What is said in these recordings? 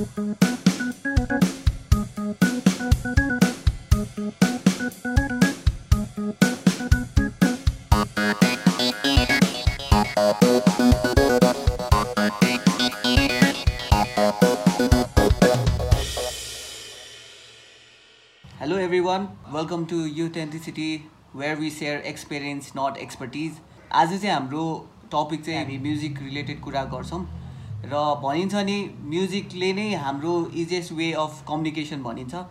Hello everyone, welcome to Authenticity where we share experience not expertise. आज चाहिँ हाम्रो topic चाहिँ हामी म्युजिक रिलेटेड कुरा गर्छौँ र भनिन्छ नि म्युजिकले नै हाम्रो इजिएस्ट वे अफ कम्युनिकेसन भनिन्छ।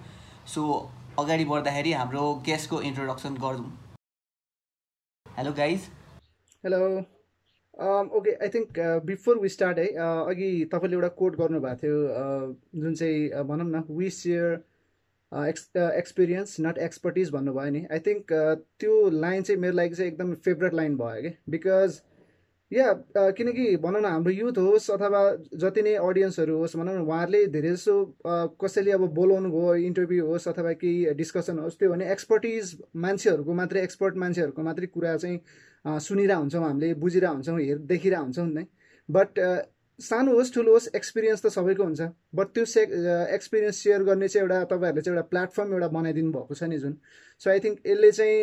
सो अगाडि बढ्दाखेरि हाम्रो गेस्टको इन्ट्रोडक्सन गरौँ hello guys hello okay I think before we start है uh, अघि तपाईँले एउटा कोट गर्नुभएको थियो uh, जुन चाहिँ uh, भनौँ न we share ex experience not expertise भन्नुभयो नि। आई थिङ्क त्यो लाइन चाहिँ मेरो लागि चाहिँ एकदम फेभरेट लाइन भयो कि बिकज या किनकि भनौँ न हाम्रो युथ होस् अथवा जति नै अडियन्सहरू होस् भनौँ न उहाँहरूले धेरै जसो कसैले अब बोलाउनु भयो इन्टरभ्यू होस् अथवा केही डिस्कसन होस् त्यो भने एक्सपर्टिज मान्छेहरूको मात्रै एक्सपर्ट मान्छेहरूको मात्रै कुरा चाहिँ सुनिरहेको हुन्छौँ हामीले बुझिरहेको हुन्छौँ हेर देखिरहेको हुन्छौँ नै। बट सानो होस् ठुलो होस् एक्सपिरियन्स त सबैको हुन्छ। बट त्यो से एक्सपिरियन्स सेयर गर्ने चाहिँ एउटा तपाईँहरूले चाहिँ एउटा प्लेटफर्म एउटा बनाइदिनु भएको छ नि जुन। सो आई थिङ्क यसले चाहिँ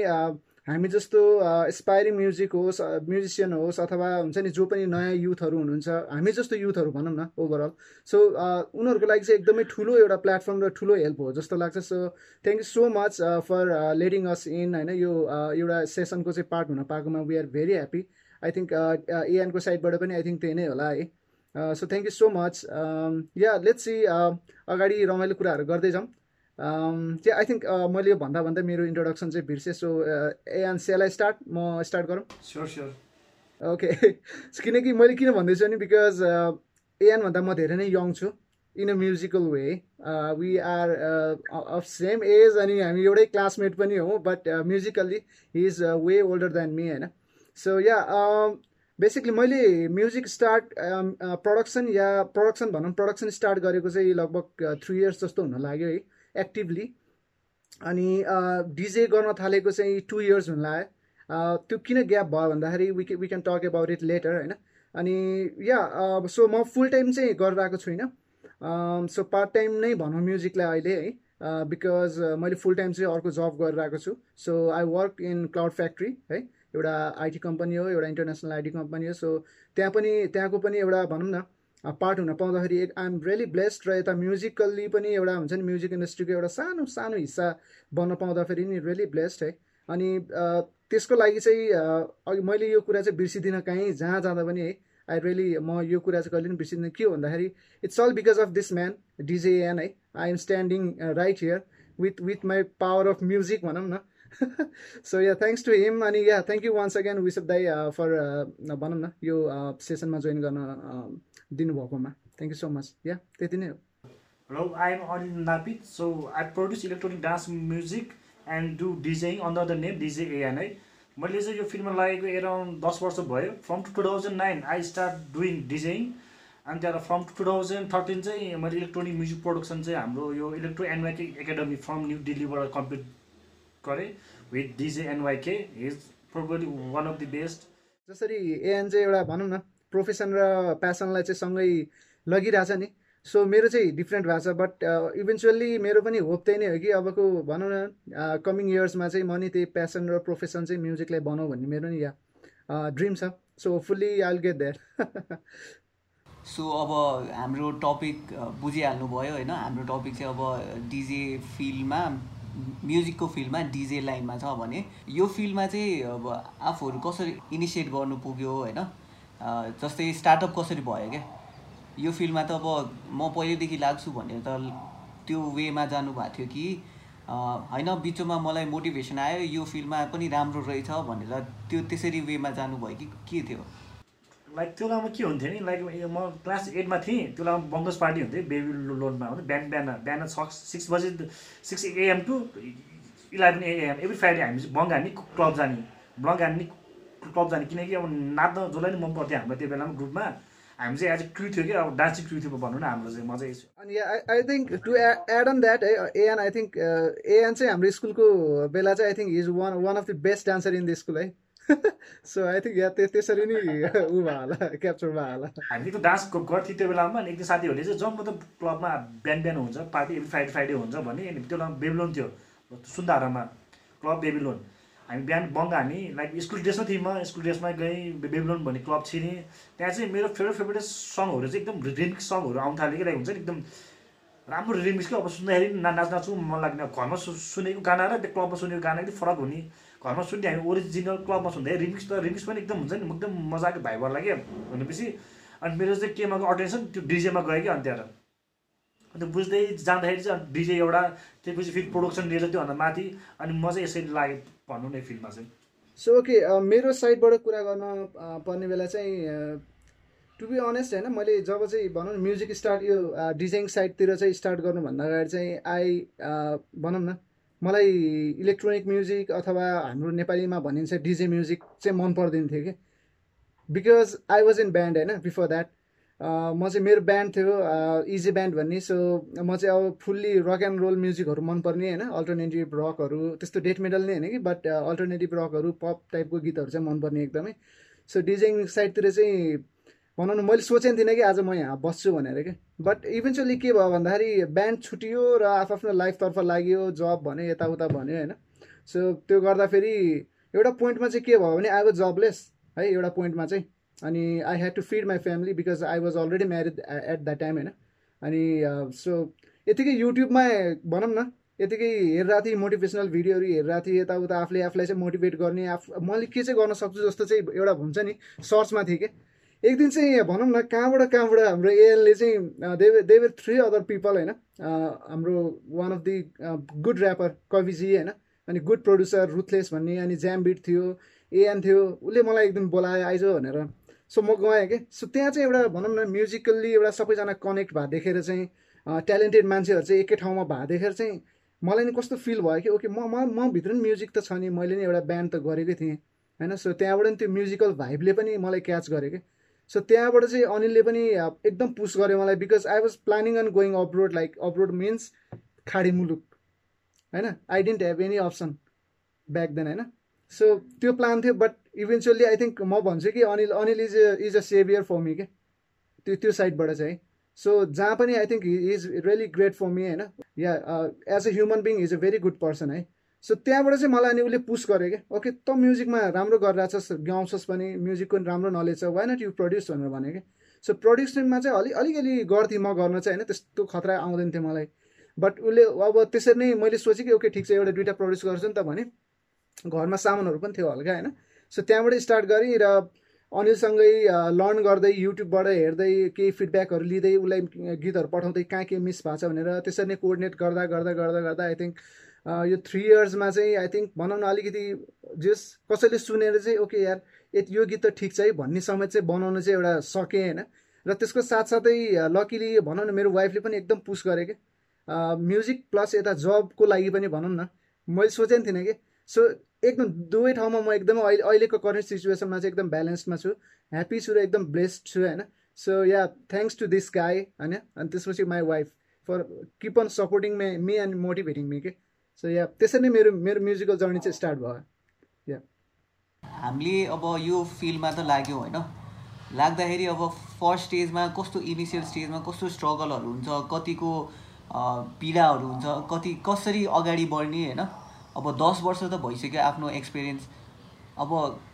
हामी जस्तो एसपायरिङ म्युजिक होस् म्युजिसियन होस् अथवा हुन्छ नि जो पनि नयाँ युथहरू हुनुहुन्छ हामी जस्तो युथहरू भनौँ न ओभरअल सो उनीहरूको लागि चाहिँ एकदमै ठुलो एउटा प्लेटफर्म र ठुलो हेल्प हो जस्तो लाग्छ। So thank you so much for letting us in होइन? यो एउटा सेसनको चाहिँ पार्ट हुन पाएकोमा we are very happy I think एएनको साइडबाट पनि आई थिङ्क त्यही नै होला है। So thank you so much yeah let's see अगाडि रमाइलो कुराहरू गर्दै जाउँ। चाहिँ आई थिङ्क मैले यो भन्दा भन्दा मेरो इन्ट्रोडक्सन चाहिँ बिर्सेँ सो एन सेलाई स्टार्ट म स्टार्ट गरौँ? स्योर स्योर ओके किनकि मैले किन भन्दैछु भने बिकज एएनभन्दा म धेरै नै यङ छु in a musical way we are of same age अनि हामी एउटै क्लासमेट पनि हौँ but musically he is way older than me होइन? सो या बेसिकली मैले म्युजिक स्टार्ट प्रडक्सन या प्रडक्सन भनौँ प्रडक्सन स्टार्ट गरेको चाहिँ लगभग थ्री इयर्स जस्तो हुन लाग्यो है। एक्टिभली अनि डिजे गर्न थालेको चाहिँ टु इयर्स हुन लाग्यो। त्यो किन ग्याप भयो भन्दाखेरि we we can talk about it later होइन? अनि या सो म फुल टाइम चाहिँ गरिरहेको छुइनँ। सो पार्ट टाइम नै भनौँ म्युजिकलाई अहिले है। बिकज मैले फुल टाइम चाहिँ अर्को जब गरिरहेको छु। So I work in Cloud Factory है। एउटा आइटी कम्पनी हो एउटा इन्टरनेसनल आइटी कम्पनी हो। सो त्यहाँ पनि त्यहाँको पनि एउटा भनौँ न पार्ट हुन पाउँदाखेरि एक आइएम रियली ब्लेस्ड र यता म्युजिकल्ली पनि एउटा हुन्छ नि म्युजिक इन्डस्ट्रीको एउटा सानो सानो हिस्सा बन्न पाउँदाखेरि नि रियली ब्लेस्ड है। अनि त्यसको लागि चाहिँ अघि मैले यो कुरा चाहिँ बिर्सिदिनँ कहीँ जहाँ जाँदा पनि है आई रियली म यो कुरा चाहिँ कहिले पनि बिर्सिदिनँ के हो भन्दाखेरि it's all because of this man DJ AN है। I am standing right here with with my power of music भनौँ न। So yeah thanks to him अनि yeah thank you once again विसप दाई फर भनौँ न यो सेसनमा जोइन गर्न दिनुभएकोमा। Thank you so much yeah त्यति नै हो। Hello I am Anil Napit so I produce electronic dance music and do DJing under the name DJ AN है मैले चाहिँ यो फिल्ममा लागेको एराउन्ड दस वर्ष भयो। From two thousand nine I start doing DJing अनि त्यहाँबाट फ्रम टु थाउजन्ड थर्टिन चाहिँ मैले इलेक्ट्रोनिक म्युजिक प्रोडक्सन चाहिँ हाम्रो यो electro NYK academy from New दिल्लीबाट कम्प्लिट गरेँ with DJ NYK is probably one of the best जसरी एएन चाहिँ एउटा भनौँ न प्रोफेसन र प्यासनलाई चाहिँ सँगै लगिरहेछ नि। सो मेरो चाहिँ डिफ्रेन्ट भएको छ बट इभेन्चुअल्ली मेरो पनि होप त्यही नै हो कि अबको भनौँ न कमिङ इयर्समा चाहिँ म नि त्यही प्यासन र प्रोफेसन चाहिँ म्युजिकलाई बनाऊ भन्ने मेरो नि या ड्रिम छ। So fully I'll get there so अब हाम्रो टपिक बुझिहाल्नु भयो होइन? हाम्रो टपिक चाहिँ अब डिजे फिल्डमा म्युजिकको फिल्डमा डिजे लाइनमा छ भने यो फिल्डमा चाहिँ अब आफूहरू कसरी इनिसिएट गर्नु पुग्यो होइन? जस्तै स्टार्टअप कसरी भयो क्या? यो फिल्डमा त अब म पहिल्यैदेखि लाग्छु भनेर त त्यो वेमा जानुभएको थियो कि होइन बिचमा मलाई मोटिभेसन आयो यो फिल्डमा पनि राम्रो रहेछ भनेर त्यो त्यसरी वेमा जानुभयो कि के थियो? लाइक त्यो बेलामा के हुन्थ्यो नि? लाइक म क्लास एटमा थिएँ त्यो बेलामा बङ्गस पार्टी हुन्थ्यो बेबी लोनमा हो बिहान बिहान बिहान छ सिक्स बजी six AM to eleven AM every Friday हामी बङ्ग हान्ने क्लब जाने बङ्ग हान्ने क्लब जाने। किनकि अब नाच्न जसलाई पनि मन पर्थ्यो हाम्रो त्यो बेलामा ग्रुपमा। हामी चाहिँ एज अ क्रु थियो कि अब डान्सिङ क्रु थियो भनौँ न हाम्रो चाहिँ म चाहिँ अनि I think to add on that है एएन आई थिङ्क एएन चाहिँ हाम्रो स्कुलको बेला चाहिँ I think is one one of the best dancer in the school है सो आई थिङ्क या त्यसरी नै ऊ भयो होला क्याप्चर भयो होला। हामी त डान्स गर्थ्यौँ त्यो बेलामा अनि एकदिन साथीहरूले चाहिँ जब मतलब क्लबमा बिहान बिहान हुन्छ पार्टी एभ्री फ्राइडे फ्राइडे हुन्छ भने अनि त्यो बेलामा बेबिलोन थियो सुन्दारामा क्लब बेबिलोन। हामी बिहान बङ्ग हामी लाइक स्कुल ड्रेसमा थियौँ म स्कुल ड्रेसमा गएँ बेबिलोन भन्ने क्लब छिरेँ त्यहाँ चाहिँ मेरो फेभरेट फेभरेट सङहरू चाहिँ एकदम रिमिक्स सङहरू आउनु थाल्यो कि लाइक हुन्छ नि एकदम राम्रो रिमिक्स कि अब सुन्दाखेरि ना नाच नाच्नु मन लाग्ने घरमा सुनेको गाना र त्यो क्लबमा सुनेको गाना एकदम फरक हुने। घरमा सुन्ने हामी ओरिजिनल क्लबमा सुन्दाखेरि रिमिक्स त रिमिक्स पनि एकदम हुन्छ नि एकदम मजाको भाइबर लाग्यो भनेपछि अनि मेरो चाहिँ केमा अटेन्सन त्यो डिजेमा गयो कि अनि त्यहाँ अन्त बुझ्दै जाँदाखेरि चाहिँ डिजे एउटा त्यसपछि फेरि प्रोडक्सन लिएर त्योभन्दा माथि अनि म चाहिँ यसरी लागेँ। भनौँ न फिल्डमा चाहिँ। सो ओके मेरो साइडबाट कुरा गर्न पर्ने बेला चाहिँ टु बी अनेस्ट होइन मैले जब चाहिँ भनौँ न म्युजिक स्टार्ट यो डिजाइन साइडतिर चाहिँ स्टार्ट गर्नुभन्दा अगाडि चाहिँ आई भनौँ न मलाई इलेक्ट्रोनिक म्युजिक अथवा हाम्रो नेपालीमा भनिन्छ डिजे म्युजिक चाहिँ मन पर्दैन थियो कि। Because I was in band होइन बिफोर द्याट म चाहिँ मेरो ब्यान्ड थियो इजी ब्यान्ड भन्ने। सो म चाहिँ अब फुल्ली रक एन्ड रोल म्युजिकहरू मनपर्ने होइन? अल्टरनेटिभ रकहरू त्यस्तो डेथ मेडल नै होइन कि? बट अल्टरनेटिभ रकहरू पप टाइपको गीतहरू चाहिँ मनपर्ने एकदमै। सो डिजाइन साइडतिर चाहिँ भनौँ न मैले सोचेको थिइनँ कि आज म यहाँ बस्छु भनेर क्या बट इभेन्चुली के भयो भन्दाखेरि ब्यान्ड छुट्यो र आफ्नो लाइफतर्फ लाग्यो जब भन्यो यताउता भन्यो होइन? सो त्यो गर्दाखेरि एउटा पोइन्टमा चाहिँ के भयो भने वाज जबलेस है? एउटा पोइन्टमा चाहिँ। अनि I had to feed my family because I was already married at that time होइन? अनि सो यतिकै युट्युबमा भनौँ न यतिकै हेरिरहेको थिएँ मोटिभेसनल भिडियोहरू हेरिरहेको थिएँ यताउता आफूले आफूलाई चाहिँ मोटिभेट गर्ने आफ मैले के चाहिँ गर्न सक्छु जस्तो चाहिँ एउटा हुन्छ नि सर्चमा थिएँ कि? एक दिन चाहिँ भनौँ न कहाँबाट कहाँबाट हाम्रो एएलले चाहिँ देव देवर थ्री अदर पिपल होइन? हाम्रो one of the good rapper Kaviji होइन? अनि गुड प्रड्युसर रुथलेस भन्ने अनि ज्यामबिट थियो एएन थियो उसले मलाई एक दिन बोलायो आइज भनेर। सो म गएँ कि? सो त्यहाँ चाहिँ एउटा भनौँ न म्युजिकल्ली एउटा सबैजना कनेक्ट भए देखेर चाहिँ ट्यालेन्टेड मान्छेहरू चाहिँ एकै ठाउँमा भए देखेर चाहिँ मलाई नि कस्तो फिल भयो कि ओके म म भित्र नि म्युजिक त छ नि मैले नि एउटा ब्यान्ड त गरेकै थिएँ होइन? सो त्यहाँबाट नि त्यो म्युजिकल भाइबले पनि मलाई क्याच गरेँ कि? सो त्यहाँबाट चाहिँ अनिलले पनि एकदम पुस गर्यो मलाई because I was planning on going abroad like abroad means खाडी मुलुक होइन? I didn't have any option back then होइन? सो त्यो प्लान थियो बट इभेन्चुअली आई थिङ्क म भन्छु कि Anil Anil is is a saviour for me के त्यो त्यो साइडबाट चाहिँ सो जहाँ पनि I think is really great for me होइन? Yeah as a human being is a very good person है। सो त्यहाँबाट चाहिँ मलाई अनि उसले पुस गरेँ क्या? ओके त म्युजिकमा राम्रो गरिरहेछस् गाउँछस् पनि म्युजिकको राम्रो नलेज छ वाइ नट यु प्रड्युस भनेर भने क्या? सो प्रड्युसनमा चाहिँ अलिक अलिकति गर्थेँ म गर्न चाहिँ होइन? त्यस्तो खतरा आउँदैन थियो मलाई। बट उसले अब त्यसरी नै मैले सोचेँ कि ओके ठिक छ एउटा दुइटा प्रड्युस गर्छु नि त भने। घरमा सामानहरू पनि थियो हल्का होइन? सो त्यहाँबाट स्टार्ट गरेँ र अनिलसँगै लर्न गर्दै युट्युबबाट हेर्दै केही फिडब्याकहरू लिँदै उसलाई गीतहरू पठाउँदै कहाँ के मिस भएको छ भनेर त्यसरी नै कोअर्डिनेट गर्दा गर्दा गर्दा गर्दा आई थिङ्क यो थ्री इयर्समा चाहिँ आई थिङ्क भनौँ न अलिकति जस कसैले सुनेर चाहिँ ओके यार यो गीत त ठिक छ है भन्ने समय चाहिँ बनाउनु चाहिँ एउटा सकेँ होइन? र त्यसको साथसाथै लकिली भनौँ न मेरो वाइफले पनि एकदम पुस गरेँ कि? म्युजिक प्लस यता जबको लागि पनि भनौँ न मैले सोचेको थिइनँ कि? सो एकदम दुवै ठाउँमा म एकदमै अहिले अहिलेको करेन्ट सिचुएसनमा चाहिँ एकदम ब्यालेन्समा छु। ह्याप्पी छु र एकदम ब्लेस्ड छु होइन? So yeah thanks to this guy होइन? अनि त्यसपछि my wife for keep on supporting me me and motivating me के सो या त्यसरी नै मेरो मेरो म्युजिकल जर्नी चाहिँ स्टार्ट भयो। या हामीले अब यो फिल्डमा त लाग्यो होइन? लाग्दाखेरि अब फर्स्ट स्टेजमा कस्तो इनिसियल स्टेजमा कस्तो स्ट्रगलहरू हुन्छ कतिको पीडाहरू हुन्छ कति कसरी अगाडि बढ्ने होइन? अब दस वर्ष त भइसक्यो आफ्नो एक्सपिरियन्स अब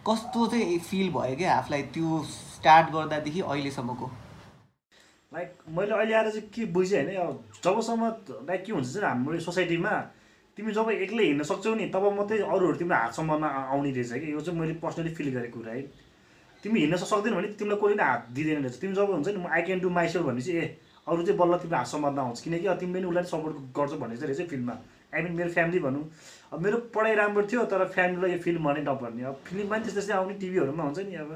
कस्तो चाहिँ फिल भयो क्या आफूलाई त्यो स्टार्ट गर्दादेखि अहिलेसम्मको? लाइक मैले अहिले आएर चाहिँ के बुझेँ होइन जबसम्म लाइक के हुन्छ चाहिँ हाम्रो सोसाइटीमा तिमी जब एक्लै हिँड्न सक्छौ नि तब मात्रै अरूहरू तिम्रो हातसम्ममा आउने रहेछ कि यो चाहिँ मैले पर्सनली फिल गरेको कुरा है। तिमी हिँड्न सक्दैन भने तिमीलाई कसले नै हात दिँदैन रहेछ। तिमी जब हुन्छ नि म आई क्यान डु माइसेल्फ भने चाहिँ ए अरू चाहिँ बल्ल तिम्रो हातसम्म आउँछ किनकि तिमीले उसलाई सपोर्ट गर्छौ भन्ने चाहिँ रहेछ फिल्ममा आई मिन मेरो फ्यामिली भनौँ। अब मेरो पढाइ राम्रो थियो तर फ्यामिलीलाई यो फिल्म भने नपर्ने। अब फिल्ममा पनि त्यस्तै त्यस्तै आउने टिभीहरूमा हुन्छ नि। अब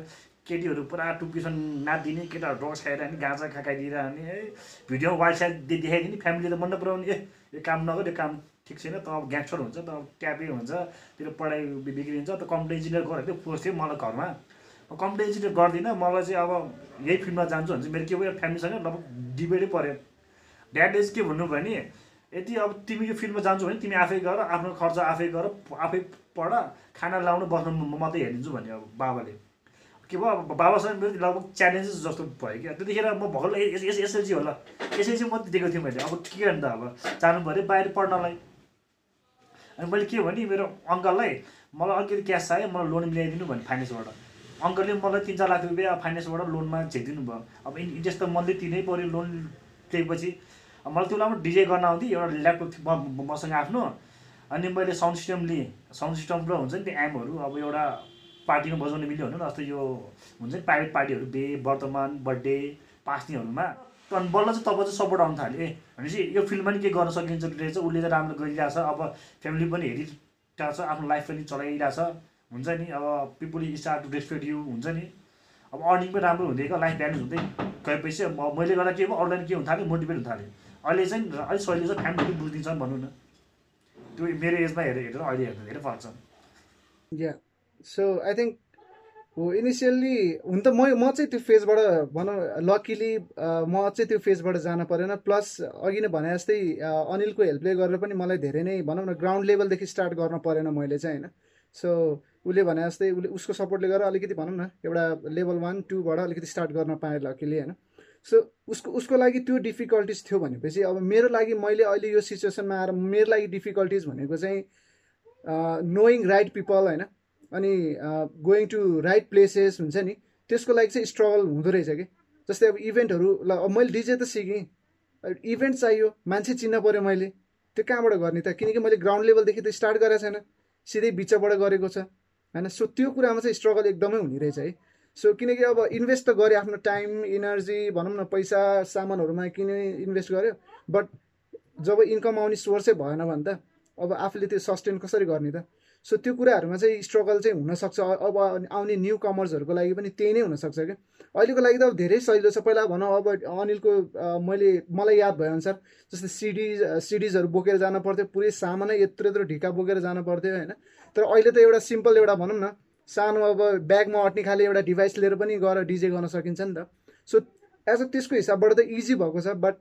केटीहरू पुरा टुप्पीसँग नाचिदिने केटाहरू ड्रग्स खाएर नि गाँजा खाइदिइरहने है। भिडियोमा वाइल्ड साइड देखाइदिने फ्यामिलीले मन नपराउने। ए यो काम नगर यो काम ठिक छैन। त अब ग्याङ्स्टर हुन्छ त अब ट्यापै हुन्छ। तेरो पढाइ बिग्रिन्छ। त कम्प्युटर इन्जिनियर थियो पोस्ट थियो मलाई घरमा। कम्प्युटर इन्जिनियर गर्दिनँ। मलाई चाहिँ अब यही फिल्डमा जान्छु भने चाहिँ मेरो के भयो फ्यामिलीसँग लगभग डिबेटै पऱ्यो। ड्याडले चाहिँ के भन्नु भने यदि अब तिमी यो फिल्डमा जान्छौ भने तिमी आफै गर आफ्नो खर्च आफै गर आफै पढ खाना लाउनु बस्नु म मात्रै हेरिदिन्छु भन्यो अब बाबाले। के भयो? अब बाबासँग मेरो लगभग च्यालेन्जेस जस्तो भयो क्या। त्यतिखेर म भर्खर एसएलसी होला। एसएलसी मात्रै दिएको थिएँ मैले? अब के गर्नु त अब? जानु पऱ्यो बाहिर पढ्नलाई। अनि मैले के भने मेरो अङ्कललाई मलाई अलिकति क्यास चाहियो मलाई लोन मिलाइदिनु भने फाइनेन्सबाट। अङ्कलले मलाई तिन चार लाख रुपियाँ फाइनेन्सबाट लोनमा झेकिदिनु भयो। अब इन्ट्रेस्ट त मन्थली तिनै पऱ्यो लोन लिएपछि। मलाई त्यो बेलामा डिजे गर्न आउँथ्यो एउटा ल्यापटप थियो मसँग आफ्नो। अनि मैले साउन्ड सिस्टम लिएँ। साउन्ड सिस्टम र हुन्छ नि त्यो एमहरू अब एउटा पार्टीमा बजाउने मिल्यो भने जस्तो यो हुन्छ नि प्राइभेट पार्टीहरू बे वर्तमान बर्थडे पास्नेहरूमा। अनि बल्ल चाहिँ तपाईँ चाहिँ सपोर्ट आउनु थाल्यो। ए भनेपछि यो फिल्डमा नि के गर्न सकिन्छ रहेछ? उसले चाहिँ राम्रो गरिरहेछ। अब फ्यामिली पनि हेरिरहेको छ आफ्नो लाइफ पनि चलाइरहेछ। हुन्छ नि अब people start to respect you हुन्छ नि। अब अर्निङ पनि राम्रो हुँदै लाइफ ब्यालेन्स हुँदै गएपछि मैले गर्दा के भयो? अरूलाई के हुन थाल्यो? मोटिभेट हुन थाल्यो। अहिले चाहिँ अलिक सहिले चाहिँ फ्यामिली बुझिदिन्छ भनौँ न। त्यो मेरो एजमा हेरेर हेरेर अहिले हेर्दा धेरै फरक छ सो आई थिङ्क हो इनिसियल्ली हुन त म म चाहिँ त्यो फेजबाट भनौँ लकिली म चाहिँ त्यो फेजबाट जान परेन। प्लस अघि नै भने जस्तै अनिलको हेल्पले गरेर पनि मलाई धेरै नै भनौँ न ग्राउन्ड लेभलदेखि स्टार्ट गर्न परेन मैले चाहिँ होइन। सो उसले भने जस्तै उसले उसको सपोर्टले गरेर अलिकति भनौँ न एउटा लेभल वान टूबाट अलिकति स्टार्ट गर्न पाएँ लकिली होइन। सो उसको उसको लागि त्यो डिफिकल्टिज थियो भनेपछि अब मेरो लागि मैले अहिले यो सिचुएसनमा आएर मेरो लागि डिफिकल्टिज भनेको चाहिँ नोइङ राइट पिपल होइन। अनि गोइङ टु राइट प्लेसेस हुन्छ नि। त्यसको लागि चाहिँ स्ट्रगल हुँदो रहेछ कि। जस्तै अब इभेन्टहरू ल अब मैले डिजे त सिकेँ। इभेन्ट चाहियो मान्छे चिन्न पऱ्यो मैले। त्यो कहाँबाट गर्ने त? किनकि मैले ग्राउन्ड लेभलदेखि त स्टार्ट गरेको छैन। सिधै बिचबाट गरेको छ। होइन? सो त्यो कुरामा चाहिँ स्ट्रगल एकदमै हुने रहेछ है। सो किनकि अब इन्भेस्ट त गरेँ आफ्नो टाइम इनर्जी भनौँ न पैसा सामानहरूमा किन इन्भेस्ट गर्यो बट जब इन्कम आउने सोर्सै भएन भने त अब आफूले त्यो सस्टेन कसरी गर्ने त? सो त्यो कुराहरूमा चाहिँ स्ट्रगल चाहिँ हुनसक्छ। अब आउने न्यू कमर्सहरूको लागि पनि त्यही नै हुनसक्छ क्या। अहिलेको लागि त अब धेरै सजिलो छ। पहिला भनौँ अब अनिलको मैले मलाई याद भएअनुसार जस्तै सिडिज सिडिजहरू बोकेर जानु पर्थ्यो। पुरै सामानै यत्रो यत्रो ढिका बोकेर जानु पर्थ्यो होइन? तर अहिले त एउटा सिम्पल एउटा भनौँ न सानो अब ब्यागमा अट्ने खाले एउटा डिभाइस लिएर पनि गएर डिजे गर्न सकिन्छ नि त। सो एज अ त्यसको हिसाबबाट त इजी भएको छ बट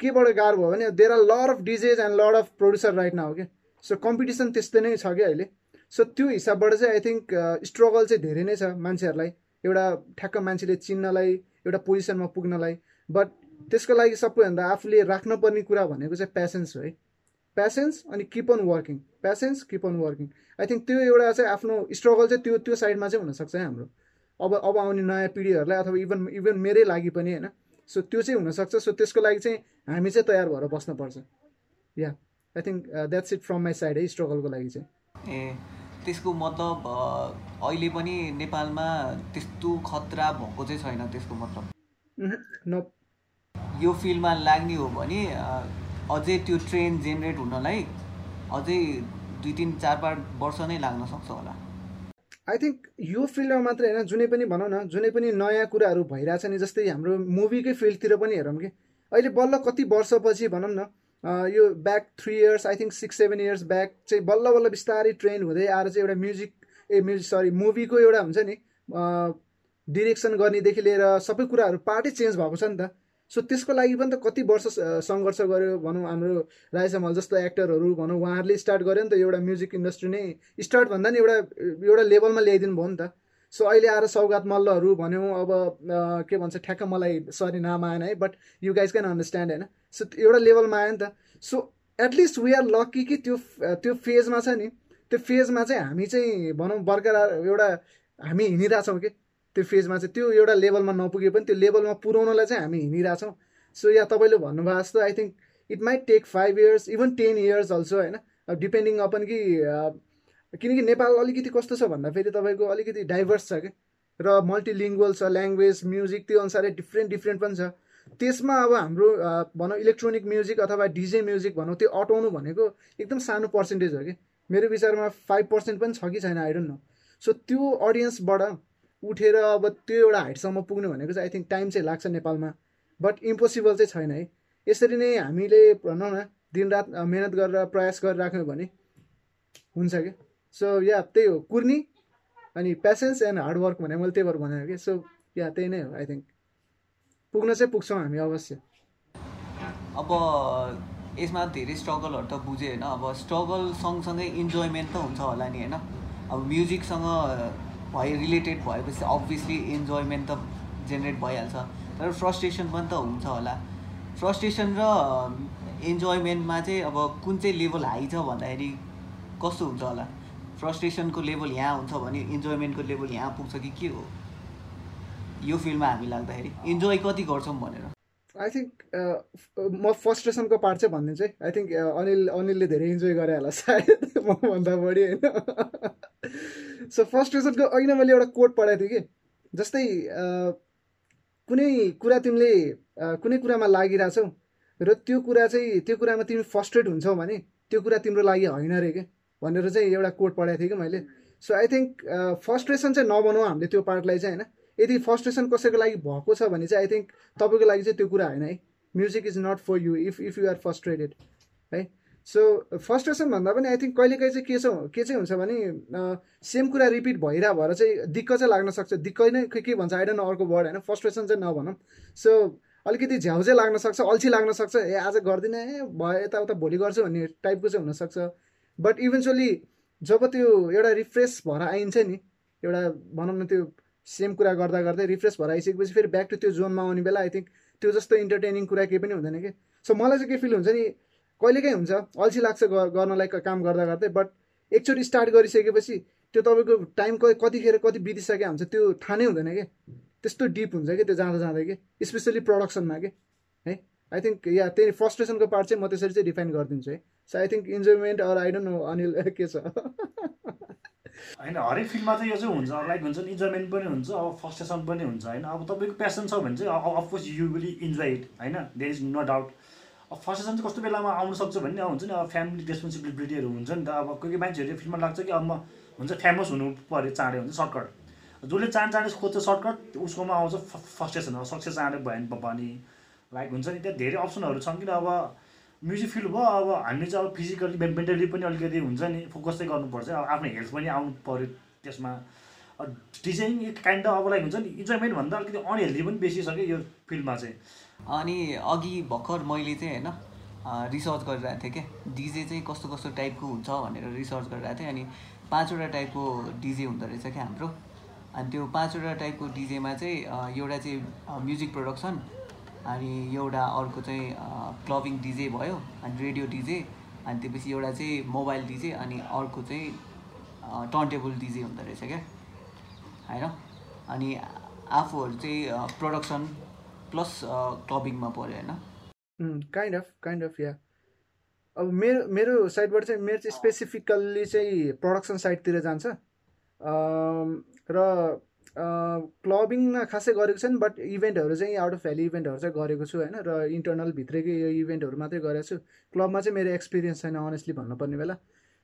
केबाट गाह्रो भयो भने there are lot of DJs and lot of producer right now क्या सो कम्पिटिसन त्यस्तै नै छ क्या अहिले। सो त्यो हिसाबबाट चाहिँ आई थिङ्क स्ट्रगल चाहिँ धेरै नै छ मान्छेहरूलाई। एउटा ठ्याक्क मान्छेले चिन्नलाई एउटा पोजिसनमा पुग्नलाई। बट त्यसको लागि सबैभन्दा आफूले राख्नुपर्ने कुरा भनेको चाहिँ प्यासेन्स हो है। प्यासेन्स अनि keep on working patience keep on working I think त्यो एउटा चाहिँ आफ्नो स्ट्रगल चाहिँ त्यो त्यो साइडमा चाहिँ हुनसक्छ है हाम्रो। अब अब आउने नयाँ पिँढीहरूलाई अथवा इभन इभन मेरै लागि पनि होइन। सो त्यो चाहिँ हुनसक्छ। सो त्यसको लागि चाहिँ हामी चाहिँ तयार भएर बस्नुपर्छ। Yeah I think that's it from my side है स्ट्रगलको लागि चाहिँ। ए त्यसको मतलब अहिले पनि नेपालमा त्यस्तो खतरा भएको चाहिँ छैन त्यसको मतलब। न यो फिल्डमा लाग्ने हो भने अझै त्यो ट्रेन जेनेरेट हुनलाई अझै दुई तिन चार पाँच वर्ष नै लाग्न सक्छ होला। आई थिङ्क यो फिल्डमा मात्रै होइन जुनै पनि भनौँ न जुनै पनि नयाँ कुराहरू भइरहेछ नि जस्तै हाम्रो मुभीकै फिल्डतिर पनि हेरौँ कि। अहिले बल्ल कति वर्षपछि भनौँ न यो back three years I think six seven years back चाहिँ बल्ल बल्ल बिस्तारै ट्रेन हुँदै आएर चाहिँ एउटा म्युजिक ए म्युजिक सरी मुभीको एउटा हुन्छ नि डिरेक्सन गर्नेदेखि लिएर सबै कुराहरू पार्टै चेन्ज भएको छ नि त। सो त्यसको लागि पनि त कति वर्ष सङ्घर्ष गर्यो भनौँ हाम्रो राजेश हमाल जस्तो एक्टरहरू भनौँ उहाँहरूले स्टार्ट गर्यो नि त एउटा म्युजिक इन्डस्ट्री नै स्टार्ट भन्दा नि एउटा एउटा लेभलमा ल्याइदिनु भयो नि त। सो अहिले आएर सौगात मल्लहरू भन्यौँ अब के भन्छ ठ्याक्क मलाई सरी नाम आएन है but you guys can understand होइन? सो एउटा लेभलमा आयो नि त। So at least we are lucky कि त्यो त्यो फेजमा छ नि त्यो फेजमा चाहिँ हामी चाहिँ भनौँ बरकरार एउटा हामी हिँडिरहेछौँ कि। त्यो फेजमा चाहिँ त्यो एउटा लेभलमा नपुगे पनि त्यो लेभलमा पुऱ्याउनलाई चाहिँ हामी हिँडिरहेछौँ। सो या तपाईँले भन्नुभएको जस्तो I think it might take five years even ten years also होइन? डिपेन्डिङ अपन कि किनकि नेपाल अलिकति कस्तो छ भन्दाखेरि तपाईँको अलिकति डाइभर्स छ क्या र मल्टिलिङ्गुअल छ ल्याङ्ग्वेज म्युजिक त्यो अनुसारै डिफ्रेन्ट डिफ्रेन्ट पनि छ। त्यसमा अब हाम्रो भनौँ इलेक्ट्रोनिक म्युजिक अथवा डिजे म्युजिक भनौँ त्यो अटाउनु भनेको एकदम सानो पर्सेन्टेज हो कि? मेरो विचारमा फाइभ पर्सेन्ट पनि छ कि छैन आइडोन्ट नो सो त्यो अडियन्सबाट उठेर अब त्यो एउटा हाइटसम्म पुग्नु भनेको चाहिँ आई थिङ्क टाइम चाहिँ लाग्छ नेपालमा। बट इम्पोसिबल चाहिँ छैन है। यसरी नै हामीले भनौँ न दिनरात मिहिनेत गरेर प्रयास गरिराख्यौँ भने हुन्छ क्या सो या त्यही हो। कुर्नी अनि पेसेन्स एन्ड हार्डवर्क भने मैले त्यही भएर भनेको कि। सो या त्यही नै हो आई थिङ्क पुग्न चाहिँ पुग्छौँ हामी अवश्य। अब यसमा धेरै स्ट्रगलहरू त बुझेँ होइन। अब स्ट्रगल सँगसँगै इन्जोयमेन्ट त हुन्छ होला नि होइन? अब म्युजिकसँग भए रिलेटेड भएपछि अभियसली इन्जोयमेन्ट त जेनेरेट भइहाल्छ। तर फ्रस्ट्रेसन पनि त हुन्छ होला। फ्रस्ट्रेसन र इन्जोयमेन्टमा चाहिँ अब कुन चाहिँ लेभल हाई छ भन्दाखेरि कस्तो हुन्छ होला? फ्रस्ट्रेसनको लेभल यहाँ हुन्छ भने इन्जोयमेन्टको लेभल यहाँ पुग्छ कि के हो? यो फिल्डमा हामी लाग्दाखेरि इन्जोय कति गर्छौँ भनेर। आई थिङ्क म फर्स्ट्रेसनको पार्ट चाहिँ भनिदिन्छु है आई थिङ्क अनिल अनिलले धेरै इन्जोय गरे होला सायद। मभन्दा बढी होइन। सो फर्स्ट्रेसनको अहिले मैले एउटा कोड पढाएको थिएँ कि जस्तै कुनै कुरा तिमीले कुनै कुरामा लागिरहेछौ र त्यो कुरा चाहिँ त्यो कुरामा तिमी फर्स्ट्रेट हुन्छौ भने त्यो कुरा तिम्रो लागि होइन रे के भनेर चाहिँ एउटा कोड पढाएको थिएँ कि मैले सो आई थिङ्क फर्स्ट्रेसन चाहिँ नबनाऊ हामीले त्यो पार्टलाई चाहिँ होइन यदि फर्स्ट्रेसन कसैको लागि भएको छ भने चाहिँ आई थिङ्क तपाईँको लागि चाहिँ त्यो कुरा होइन है music is not for you if if you are frustrated है सो फर्स्ट्रेसन भन्दा पनि आई थिङ्क कहिलेकाहीँ चाहिँ के छ के चाहिँ हुन्छ भने सेम कुरा रिपिट भइरह भएर चाहिँ दिक्क चाहिँ लाग्न सक्छ। दिक्क नै के भन्छ? आइडन अर्को वर्ड होइन? फर्स्ट्रेसन चाहिँ नभनौँ। सो अलिकति झ्याउ चाहिँ लाग्न सक्छ अल्छी लाग्न सक्छ। ए आज गर्दिनँ ए भयो यताउता भोलि गर्छु भन्ने टाइपको चाहिँ हुनसक्छ बट इभेन्चुली जब त्यो एउटा रिफ्रेस भएर आइन्छ नि एउटा भनौँ न त्यो सेम कुरा गर्दा गर्दै रिफ्रेस भएर आइसकेपछि फेरि ब्याक टु त्यो जोनमा आउने बेला आई थिङ्क त्यो जस्तो इन्टरटेनिङ कुरा केही पनि हुँदैन कि? सो मलाई चाहिँ के फिल हुन्छ नि कहिलेकाहीँ हुन्छ अल्छी लाग्छ गर्नलाई काम गर्दा गर्दै बट एकचोटि स्टार्ट गरिसकेपछि त्यो तपाईँको टाइम कतिखेर कति बितिसके हुन्छ त्यो थाहा नै हुँदैन कि? त्यस्तो डिप हुन्छ कि त्यो जाँदा जाँदै कि? स्पेसली प्रडक्सनमा कि? है? आई थिङ्क या त्यही फर्स्ट्रेसनको पार्ट चाहिँ म त्यसरी चाहिँ डिफाइन गरिदिन्छु है। So I think enjoyment or I don't know Anil के छ? होइन हरेक फिल्डमा चाहिँ यो चाहिँ हुन्छ। लाइक हुन्छ नि इन्जोयमेन्ट पनि हुन्छ अब फर्स्टेसन पनि हुन्छ होइन? अब तपाईँको प्यासन छ भने चाहिँ of course you will enjoy it होइन? देयर इज नो डाउट अब फर्स्टेसन चाहिँ कस्तो बेलामा आउनु सक्छ भने अब हुन्छ नि? अब फ्यामिली रेस्पोन्सिबिलिटीहरू हुन्छ नि त। अब कोही कोही मान्छेहरू फिल्ममा लाग्छ कि अब म हुन्छ फेमस हुनु पऱ्यो चाँडै हुन्छ सर्टकट। जसले चाँड चाँडै खोज्छ सर्टकट उसकोमा आउँछ फर्स्टेसन अब सक्सेस चाँडै भयो भने। लाइक हुन्छ नि त्यहाँ धेरै अप्सनहरू छन् किन अब म्युजिक फिल्ड भयो अब हामी चाहिँ अब फिजिकली मेन्टली पनि अलिकति हुन्छ नि फोकस चाहिँ गर्नुपर्छ। अब आफ्नो हेल्थ पनि आउनु पऱ्यो त्यसमा। डिजाइन काइन्ड अब लाइक हुन्छ नि इन्जोयमेन्ट भन्दा अलिकति अनहेल्दी पनि बेसी छ कि यो फिल्डमा चाहिँ। अनि अघि भर्खर मैले चाहिँ होइन रिसर्च गरिरहेको थिएँ क्या डिजे चाहिँ कस्तो कस्तो टाइपको हुन्छ भनेर रिसर्च गरिरहेको थिएँ अनि पाँचवटा टाइपको डिजे हुँदो रहेछ क्या हाम्रो। अनि त्यो पाँचवटा टाइपको डिजेमा चाहिँ एउटा चाहिँ म्युजिक प्रडक्सन अनि एउटा अर्को चाहिँ क्लबिङ डिजे भयो अनि रेडियो डिजे अनि त्यसपछि एउटा चाहिँ मोबाइल डिजे अनि अर्को चाहिँ टर्न टेबल डिजे हुँदो रहेछ क्या। होइन? अनि आफूहरू चाहिँ प्रडक्सन प्लस क्लबिङमा पऱ्यो होइन? Kind of kind of yeah अब मेरो मेरो साइडबाट चाहिँ मेरो चाहिँ स्पेसिफिकल्ली चाहिँ प्रडक्सन साइडतिर जान्छ। र क्लबिङमा खासै गरेको छैन बट इभेन्टहरू चाहिँ आउट अफ भ्याली इभेन्टहरू चाहिँ गरेको छु होइन? र इन्टरनल भित्रकै यो इभेन्टहरू मात्रै गरेको छु। क्लबमा चाहिँ मेरो एक्सपिरियन्स छैन अनेस्टली भन्नुपर्ने बेला।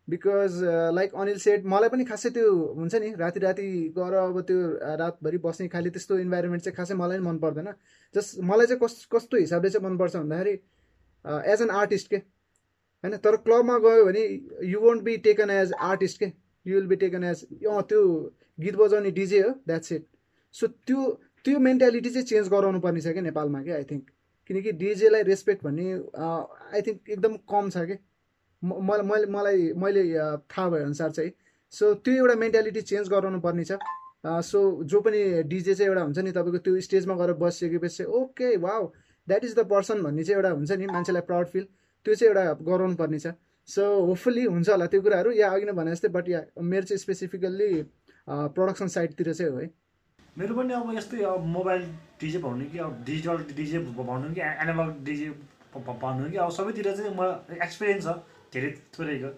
बिकज लाइक अनिल सेट मलाई पनि खासै त्यो हुन्छ नि राति राति गएर अब त्यो रातभरि बस्ने खालि त्यस्तो इन्भाइरोमेन्ट चाहिँ खासै मलाई पनि मन पर्दैन जस्ट मलाई चाहिँ कस कस्तो हिसाबले चाहिँ मनपर्छ भन्दाखेरि एज एन आर्टिस्ट के? होइन तर क्लबमा गयो भने you won't be taken as artist के? You will be taken as अँ त्यो गीत बजाउने डिजे हो द्याट्स इट सो त्यो त्यो मेन्टालिटी चाहिँ चेन्ज गराउनु पर्ने छ क्या नेपालमा क्या आई थिङ्क किनकि डिजेलाई रेस्पेक्ट भन्ने आई थिङ्क एकदम कम छ कि? मलाई मैले मलाई मैले थाहा भए अनुसार चाहिँ सो त्यो एउटा मेन्टालिटी चेन्ज गराउनु पर्ने छ। सो जो पनि डिजे चाहिँ एउटा हुन्छ नि तपाईँको त्यो स्टेजमा गएर बसिसकेपछि okay wow that is the person भन्ने चाहिँ एउटा हुन्छ नि मान्छेलाई प्राउड फिल त्यो चाहिँ एउटा गराउनु पर्ने छ। सो होपफुल्ली हुन्छ होला त्यो कुराहरू या अघि नै भने जस्तै बट या मेरो चाहिँ स्पेसिफिकल्ली प्रडक्सन साइडतिर चाहिँ हो है। मेरो पनि अब यस्तै अब मोबाइल डिजे भन्नु कि अब डिजिटल डिजे भन्नु कि एनालग डिजे भन्नु कि अब सबैतिर चाहिँ म एक्सपिरियन्स छ। धेरै थोरैको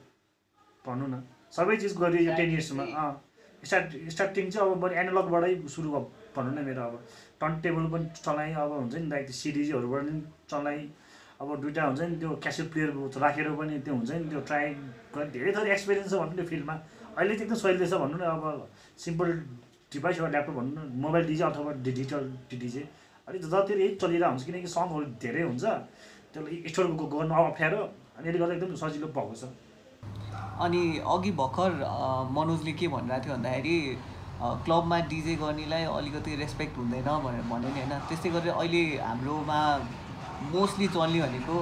भनौँ न। सबै चिज गरियो यो टेन इयर्समा अँ स्टार्ट स्टार्टिङ चाहिँ अब बरु एनालगबाटै सुरु भनौँ न मेरो अब। टर्न टेबल पनि चलाएँ अब हुन्छ नि लाइक सिडिजीहरूबाट पनि चलाएँ। अब दुइटा हुन्छ नि त्यो क्यासेट प्लेयर राखेर पनि त्यो हुन्छ नि त्यो ट्राई गरेर धेरै थोरै एक्सपिरियन्स छ भनौँ त्यो फिल्डमा। अहिले चाहिँ एकदम सजिलो छ भनौँ न अब। सिम्पल डिभाइस वा ल्यापटप भनौँ न मोबाइल डिजे अथवा डिजिटल डिजे अलिक जति यही चलिरहेको हुन्छ किनकि सङहरू धेरै हुन्छ। त्यसलाई स्टोर गर्नु अप्ठ्यारो। अनि यसले गर्दा एकदम सजिलो भएको छ। अनि अघि भर्खर मनोजले के भनिरहेको थियो भन्दाखेरि क्लबमा डिजे गर्नेलाई अलिकति रेस्पेक्ट हुँदैन भनेर भन्यो नि होइन? त्यस्तै गरेर अहिले हाम्रोमा मोस्टली चल्ने भनेको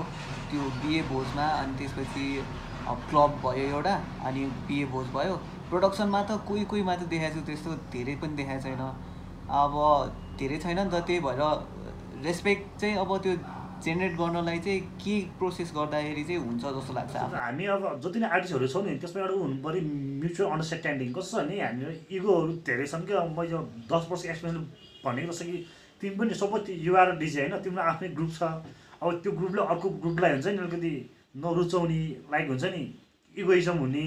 त्यो बिहे भोजमा अनि त्यसपछि क्लब भयो एउटा अनि बिहे भोज भयो। प्रडक्सनमा त कोही कोही मात्र देखाएको छु त्यस्तो धेरै पनि देखाएको छैन। अब धेरै छैन नि त त्यही भएर रेस्पेक्ट चाहिँ अब त्यो जेनेरेट गर्नलाई चाहिँ के प्रोसेस गर्दाखेरि चाहिँ हुन्छ जस्तो लाग्छ? हामी अब जति नै आर्टिस्टहरू छौँ नि त्यसमा एउटा हुनु पऱ्यो म्युचुअल अन्डरस्ट्यान्डिङ। कस्तो छ भने हामीहरू इगोहरू धेरै छन् क्या मैले दस वर्ष एक्सपिरियन्स भनेको जस्तो कि तिमी पनि सपोज युआर डिजे होइन तिम्रो आफ्नै ग्रुप छ। अब त्यो ग्रुपले अर्को ग्रुपलाई हुन्छ नि अलिकति नरुचाउने लाइक हुन्छ नि इगोइजम हुने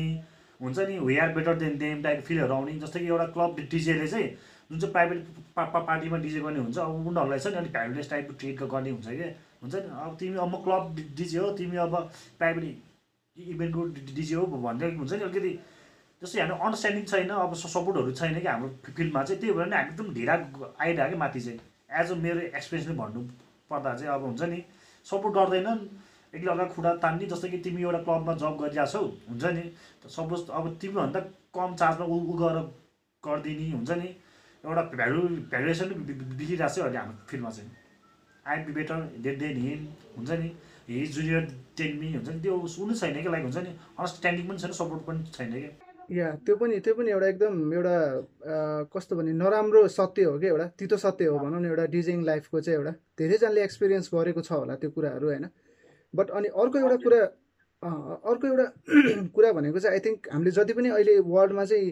हुन्छ नि we are better than them type फिलहरू आउने। जस्तै कि एउटा क्लब डिजेले चाहिँ जुन चाहिँ प्राइभेट पार्टीमा डिजे गर्ने हुन्छ अब उनीहरूलाई चाहिँ अलिक भ्यालुलेस टाइपको ट्रिट गर्ने हुन्छ क्या हुन्छ नि? अब तिमी अब म क्लब डिजे हो तिमी अब प्राइभेट इभेन्टको डिजे हो भन्दै हुन्छ नि अलिकति। जस्तै हाम्रो अन्डरस्ट्यान्डिङ छैन अब सपोर्टहरू छैन कि हाम्रो फिल्डमा चाहिँ त्यही भएर नै हामी एकदम ढिला आइरहेको कि माथि चाहिँ। एज अ मेरो एक्सपिरियन्सले भन्नु पर्दा चाहिँ अब हुन्छ नि सपोर्ट गर्दैनन्। एकले अर्का खुट्टा तान्ने जस्तो कि तिमी एउटा क्लबमा जब गरिरहेको छौ हुन्छ नि सपोज अब तिमीभन्दा कम चार्जमा उ उ गरेर गरिदिने हुन्छ नि एउटा भ्यालु भ्यालुएसन बिग्रिरहेको छ अहिले हाम्रो फिल्डमा चाहिँ। I be better than than him हुन्छ नि? हि जुनियर टेन मी हुन्छ नि? त्यो उनी छैन कि लाइक हुन्छ नि? अन्डरस्ट्यान्डिङ पनि छैन सपोर्ट पनि छैन क्या या त्यो पनि त्यो पनि एउटा एकदम एउटा कस्तो भने नराम्रो सत्य हो कि एउटा? तितो सत्य हो भनौँ न एउटा डिजाइन लाइफको चाहिँ एउटा। धेरैजनाले एक्सपिरियन्स गरेको छ होला त्यो कुराहरू होइन? बट अनि अर्को एउटा कुरा अर्को एउटा कुरा भनेको चाहिँ आई थिङ्क हामीले जति पनि अहिले वर्ल्डमा चाहिँ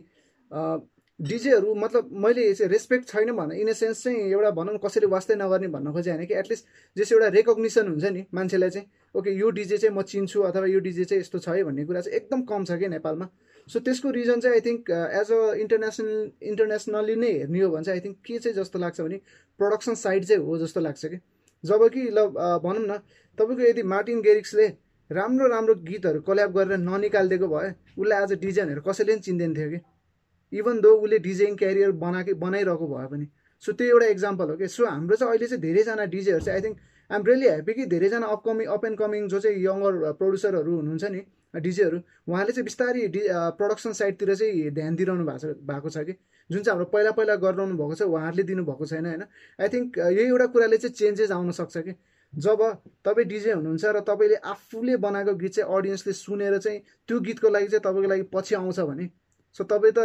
डिजेहरू मतलब मैले चाहिँ रेस्पेक्ट छैन भन इन अ सेन्स चाहिँ एउटा भनौँ कसैले वास्तै नगर्ने भन्न खोजेँ होइन कि एटलिस्ट जस एउटा रेकग्निसन हुन्छ नि मान्छेलाई चाहिँ ओके यो डिजे चाहिँ म चिन्छु अथवा यो डिजे चाहिँ यस्तो छ है भन्ने कुरा चाहिँ एकदम कम छ कि नेपालमा। सो त्यसको रिजन चाहिँ I think as a international internationally नै हेर्ने हो भने चाहिँ आई थिङ्क के चाहिँ जस्तो लाग्छ भने प्रडक्सन साइड चाहिँ हो जस्तो लाग्छ कि। जब कि ल भनौँ न तपाईँको यदि मार्टिन गेरिक्सले राम्रो राम्रो गीतहरू कल्याप गरेर ननिकालिदिएको भए उसलाई आज डिजाइनहरू कसैले पनि चिन्दैन थियो कि। इभन दो उसले डिजाइन क्यारियर बनाएकै बनाइरहेको भए पनि। सो त्यो एउटा इक्जाम्पल हो कि सो हाम्रो चाहिँ अहिले चाहिँ धेरैजना डिजेहरू चाहिँ I think I'm really happy कि धेरैजना अपकमिङ अप एन्ड कमिङ जो चाहिँ यङ्गर प्रड्युसरहरू हुनुहुन्छ नि डिजेहरू उहाँले चाहिँ बिस्तारै डि प्रडक्सन साइडतिर चाहिँ ध्यान दिइरहनु भएको छ भएको छ कि? जुन चाहिँ हाम्रो पहिला पहिला गरिरहनु भएको छ उहाँहरूले दिनुभएको छैन होइन? आई थिङ्क यही एउटा कुराले चाहिँ चेन्जेस आउन सक्छ कि? जब तपाईँ डिजे हुनुहुन्छ र तपाईँले आफूले बनाएको गीत चाहिँ अडियन्सले सुनेर चाहिँ त्यो गीतको लागि चाहिँ तपाईँको लागि पछि आउँछ भने सो तपाईँ त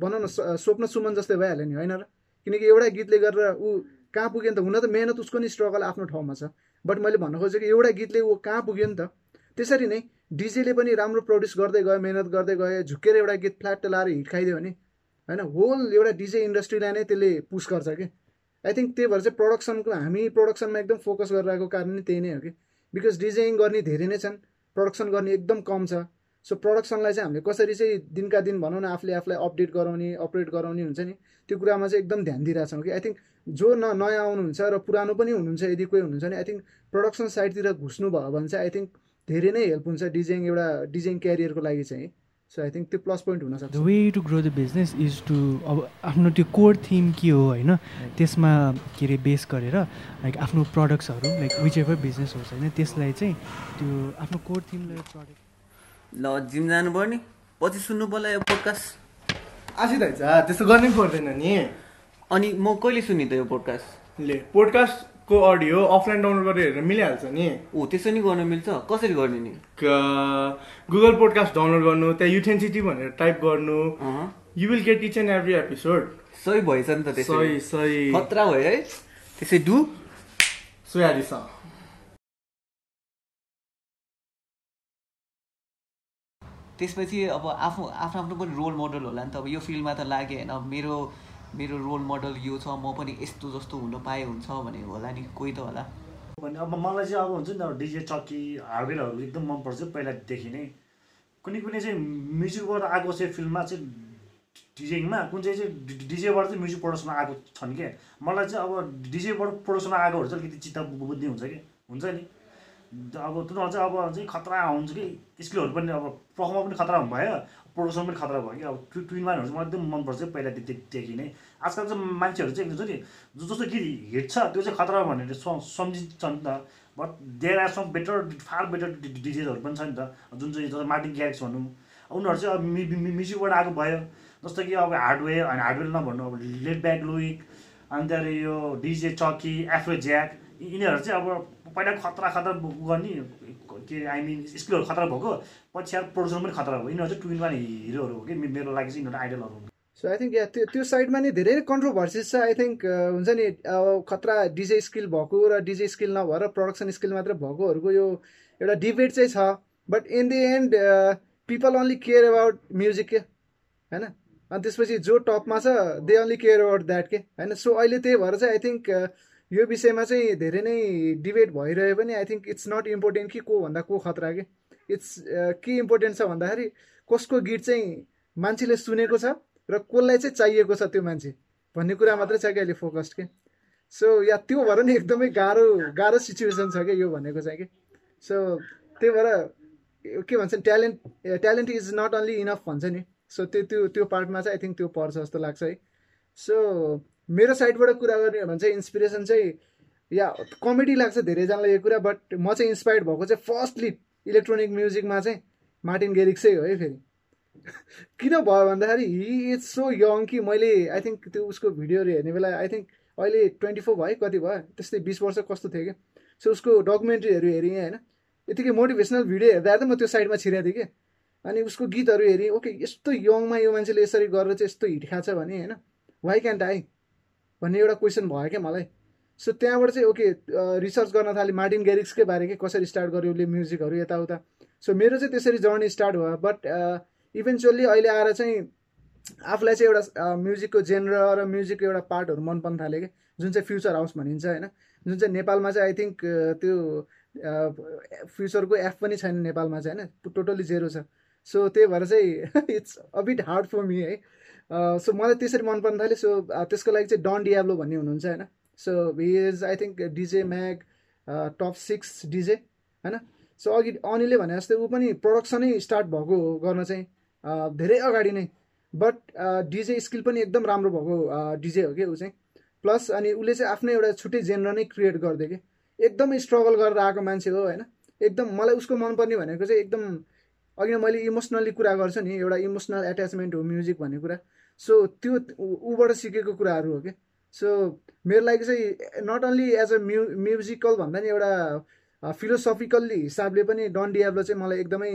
भनौँ न स्वप्न सुमन जस्तै भइहाल्यो नि होइन र? किनकि एउटा गीतले गरेर ऊ कहाँ पुग्यो नि त? हुन त मेहनत उसको नि स्ट्रगल आफ्नो ठाउँमा छ। बट मैले भन्न खोजेको एउटा गीतले ऊ कहाँ पुग्यो नि त? त्यसरी नै डिजेले पनि राम्रो प्रड्युस गर्दै गयो मेहनत गर्दै गयो झुकेर एउटा गीत फ्ल्याट लाएर हिट खाइदियो भने होइन? होल एउटा डिजे इन्डस्ट्रीलाई नै त्यसले पुस गर्छ कि? आई थिङ्क त्यही भएर चाहिँ प्रडक्सनको हामी प्रडक्सनमा एकदम फोकस गरिरहेको कारण नै त्यही नै हो कि? बिकज डिजाइन गर्ने धेरै नै छन् प्रडक्सन गर्ने एकदम कम छ। सो प्रडक्सनलाई चाहिँ हामीले कसरी चाहिँ दिनका दिन भनौँ न आफूले आफूलाई अपडेट गराउने अपरेट गराउने हुन्छ नि त्यो कुरामा चाहिँ एकदम ध्यान दिइरहेछौँ कि। आई थिङ्क जो न नयाँ आउनुहुन्छ र पुरानो पनि हुनुहुन्छ यदि कोही हुनुहुन्छ भने आई थिङ्क प्रडक्सन साइडतिर घुस्नु भयो भने चाहिँ आई थिङ्क धेरै नै हेल्प हुन्छ डिजाइन एउटा डिजाइन क्यारियरको लागि चाहिँ। सो आई थिङ्क त्यो प्लस पोइन्ट हुनसक्छ way to grow the business is to अब आफ्नो त्यो कोर थिम के हो होइन त्यसमा के अरे बेस गरेर लाइक आफ्नो प्रडक्ट्सहरू लाइक विच एभर बिजनेस होस् होइन त्यसलाई चाहिँ त्यो आफ्नो कोर थिमलाई प्रडक्ट ल जिम जानु पर्ने पछि सुन्नु पर्ला यो पोडकास्ट आशी दाइ त्यस्तो गर्नै पर्दैन नि। अनि म कहिले सुन्ने त यो पोडकास्ट ले पोडकास्टको अडियो अफलाइन डाउनलोड गरेर हेरेर मिलिहाल्छ नि। ओ त्यसो नि गर्न मिल्छ। कसरी गर्ने नि? गुगल पोडकास्ट डाउनलोड गर्नु त्यहाँ युथेन्सिटी भनेर टाइप गर्नु। You will get each and every episode सही भएछ नि त त्यसै सही सही। खतरा भयो है। त्यसै डु सोयारिसा त्यसपछि अब आफू आफ्नो आफ्नो पनि रोल मोडल होला नि त। अब यो फिल्डमा त लाग्यो होइन मेरो मेरो रोल मोडल यो छ म पनि यस्तो जस्तो हुन पाए हुन्छ भने होला नि कोही त होला। भने अब मलाई चाहिँ अब हुन्छ नि त डिजे चक्की हार्डवेयरहरू एकदम मनपर्छ पहिलादेखि नै। कुनै कुनै चाहिँ म्युजिकबाट आएको चाहिँ फिल्ममा चाहिँ डिजेङमा कुन चाहिँ चाहिँ डिजेबाट चाहिँ म्युजिक प्रडक्सनमा आएको छन् क्या मलाई चाहिँ अब डिजेबाट प्रडक्सनमा आएकोहरू चाहिँ अलिकति चित्त बुझ्ने हुन्छ कि? हुन्छ नि। अब तिनीहरू चाहिँ अब चाहिँ खतरा हुन्छ कि? स्किलहरू पनि अब पर्फर्ममा पनि खतरा भयो प्रडक्सन पनि खतरा भयो कि? अब ट्वि ट्विनमानहरू चाहिँ मलाई एकदम मनपर्छ पहिलादेखि नै आजकल चाहिँ मान्छेहरू चाहिँ हुन्छ नि जस्तो गीत हिट छ त्यो चाहिँ खतरा भनेर सम सम्झिन्छ नि त but there are some better far better डिजेजहरू पनि छ नि त। जुन चाहिँ मार्टिन ग्यारिक्स भनौँ उनीहरू चाहिँ अब म्युजिकबाट आएको भयो। जस्तो कि अब हार्डवेयर अनि हार्डवेयर नभन्नु अब लेट ब्याक लुइक अनि यो डिजे चकी एफ्रो ज्याक यिनीहरू चाहिँ अब पहिला खतरा खतरा गर्ने के आई मिन स्किलहरू खतरा भएको पछि अब प्रडक्सन पनि खतरा भयो यिनीहरू चाहिँ वान हिरोहरू हो कि? मेरो लागि चाहिँ यिनीहरू आइडलहरू हुन्। सो आई थिङ्क त्यो त्यो साइडमा नि धेरै कन्ट्रोभर्सिस छ। आई थिङ्क हुन्छ नि अब खतरा डिजे स्किल भएको र डिजे स्किल नभएर प्रडक्सन स्किल मात्र भएकोहरूको यो एउटा डिबेट चाहिँ छ। But in the end people only care about music के? होइन? अनि त्यसपछि जो टपमा छ they only care about that के? होइन? सो अहिले त्यही भएर चाहिँ आई थिङ्क यो विषयमा चाहिँ धेरै नै डिबेट भइरह्यो भने I think it's not important कि को भन्दा को खतरा के। इट्स के इम्पोर्टेन्ट छ भन्दाखेरि कसको गीत चाहिँ मान्छेले सुनेको छ र कसलाई चाहिँ चाहिएको छ त्यो मान्छे भन्ने कुरा मात्रै छ कि अहिले फोकस्ड के। सो या त्यो भएर नि एकदमै गाह्रो गाह्रो सिचुएसन छ क्या यो भनेको चाहिँ कि। सो त्यही भएर के भन्छ talent talent is not only enough भन्छ नि। सो त्यो त्यो त्यो पार्टमा चाहिँ आई थिङ्क त्यो पर्छ जस्तो लाग्छ है। सो मेरो साइडबाट कुरा गर्ने हो भने चाहिँ इन्सपिरेसन चाहिँ या कमेडी लाग्छ धेरैजनालाई यो कुरा बट म चाहिँ इन्सपायर्ड भएको चाहिँ फर्स्टली इलेक्ट्रोनिक म्युजिकमा चाहिँ मार्टिन गेरिक्सै हो है फेरि। किन भयो भन्दाखेरि हि इज सो यङ कि मैले आई थिङ्क त्यो उसको भिडियोहरू हेर्ने बेला आई थिङ्क अहिले ट्वेन्टी फोर भयो कति भयो? त्यस्तै बिस वर्ष कस्तो थियो क्या सो उसको डकुमेन्ट्रीहरू हेरेँ होइन? यतिकै मोटिभेसनल भिडियो हेर्दा हेर्दा म त्यो साइडमा छिरेको थिएँ कि। अनि उसको गीतहरू हेरेँ ओके यस्तो यङमा यो मान्छेले यसरी गरेर चाहिँ यस्तो हिट खान्छ भने होइन? वाइ क्यान्ट आई भन्ने एउटा क्वेसन भयो क्या मलाई। सो त्यहाँबाट चाहिँ ओके रिसर्च गर्न थालेँ मार्टिन गेरिक्सकै बारे के कसरी स्टार्ट गर्यो उसले म्युजिकहरू यताउता। सो मेरो चाहिँ त्यसरी जर्नी स्टार्ट भयो बट इभेन्चुअली अहिले आएर चाहिँ आफूलाई चाहिँ एउटा म्युजिकको जेनर र म्युजिकको एउटा पार्टहरू मन पर्न थाल्यो कि जुन चाहिँ फ्युचर हाउस भनिन्छ होइन? जुन चाहिँ नेपालमा चाहिँ आई थिङ्क त्यो फ्युचरको एफ पनि छैन नेपालमा चाहिँ होइन? टोटल्ली जेरो छ। सो त्यही भएर चाहिँ it's a bit hard for me है। सो मलाई त्यसरी मन पर्न थाल्यो सो त्यसको लागि चाहिँ डन डियाब्लो भन्ने हुनुहुन्छ होइन? So he is I think DJ Mag top six DJ होइन? सो अघि अनिलले भने जस्तै ऊ पनि प्रडक्सनै स्टार्ट भएको हो गर्न चाहिँ धेरै अगाडि नै। बट डिजे स्किल पनि एकदम राम्रो भएको डिजे हो कि ऊ चाहिँ। प्लस अनि उसले चाहिँ आफ्नै एउटा छुट्टै जेनर नै क्रिएट गरिदियो कि। एकदमै स्ट्रगल गरेर आएको मान्छे हो होइन? एकदम मलाई उसको मनपर्ने भनेको चाहिँ एकदम अघि मैले इमोसनल्ली कुरा गर्छु नि एउटा इमोसनल एट्याचमेन्ट हो म्युजिक भन्ने कुरा। सो त्यो ऊबाट सिकेको कुराहरू हो कि सो मेरो लागि चाहिँ not only as a mu musical भन्दा नि एउटा फिलोसफिकल्ली हिसाबले पनि डन डियाब्लो चाहिँ मलाई एकदमै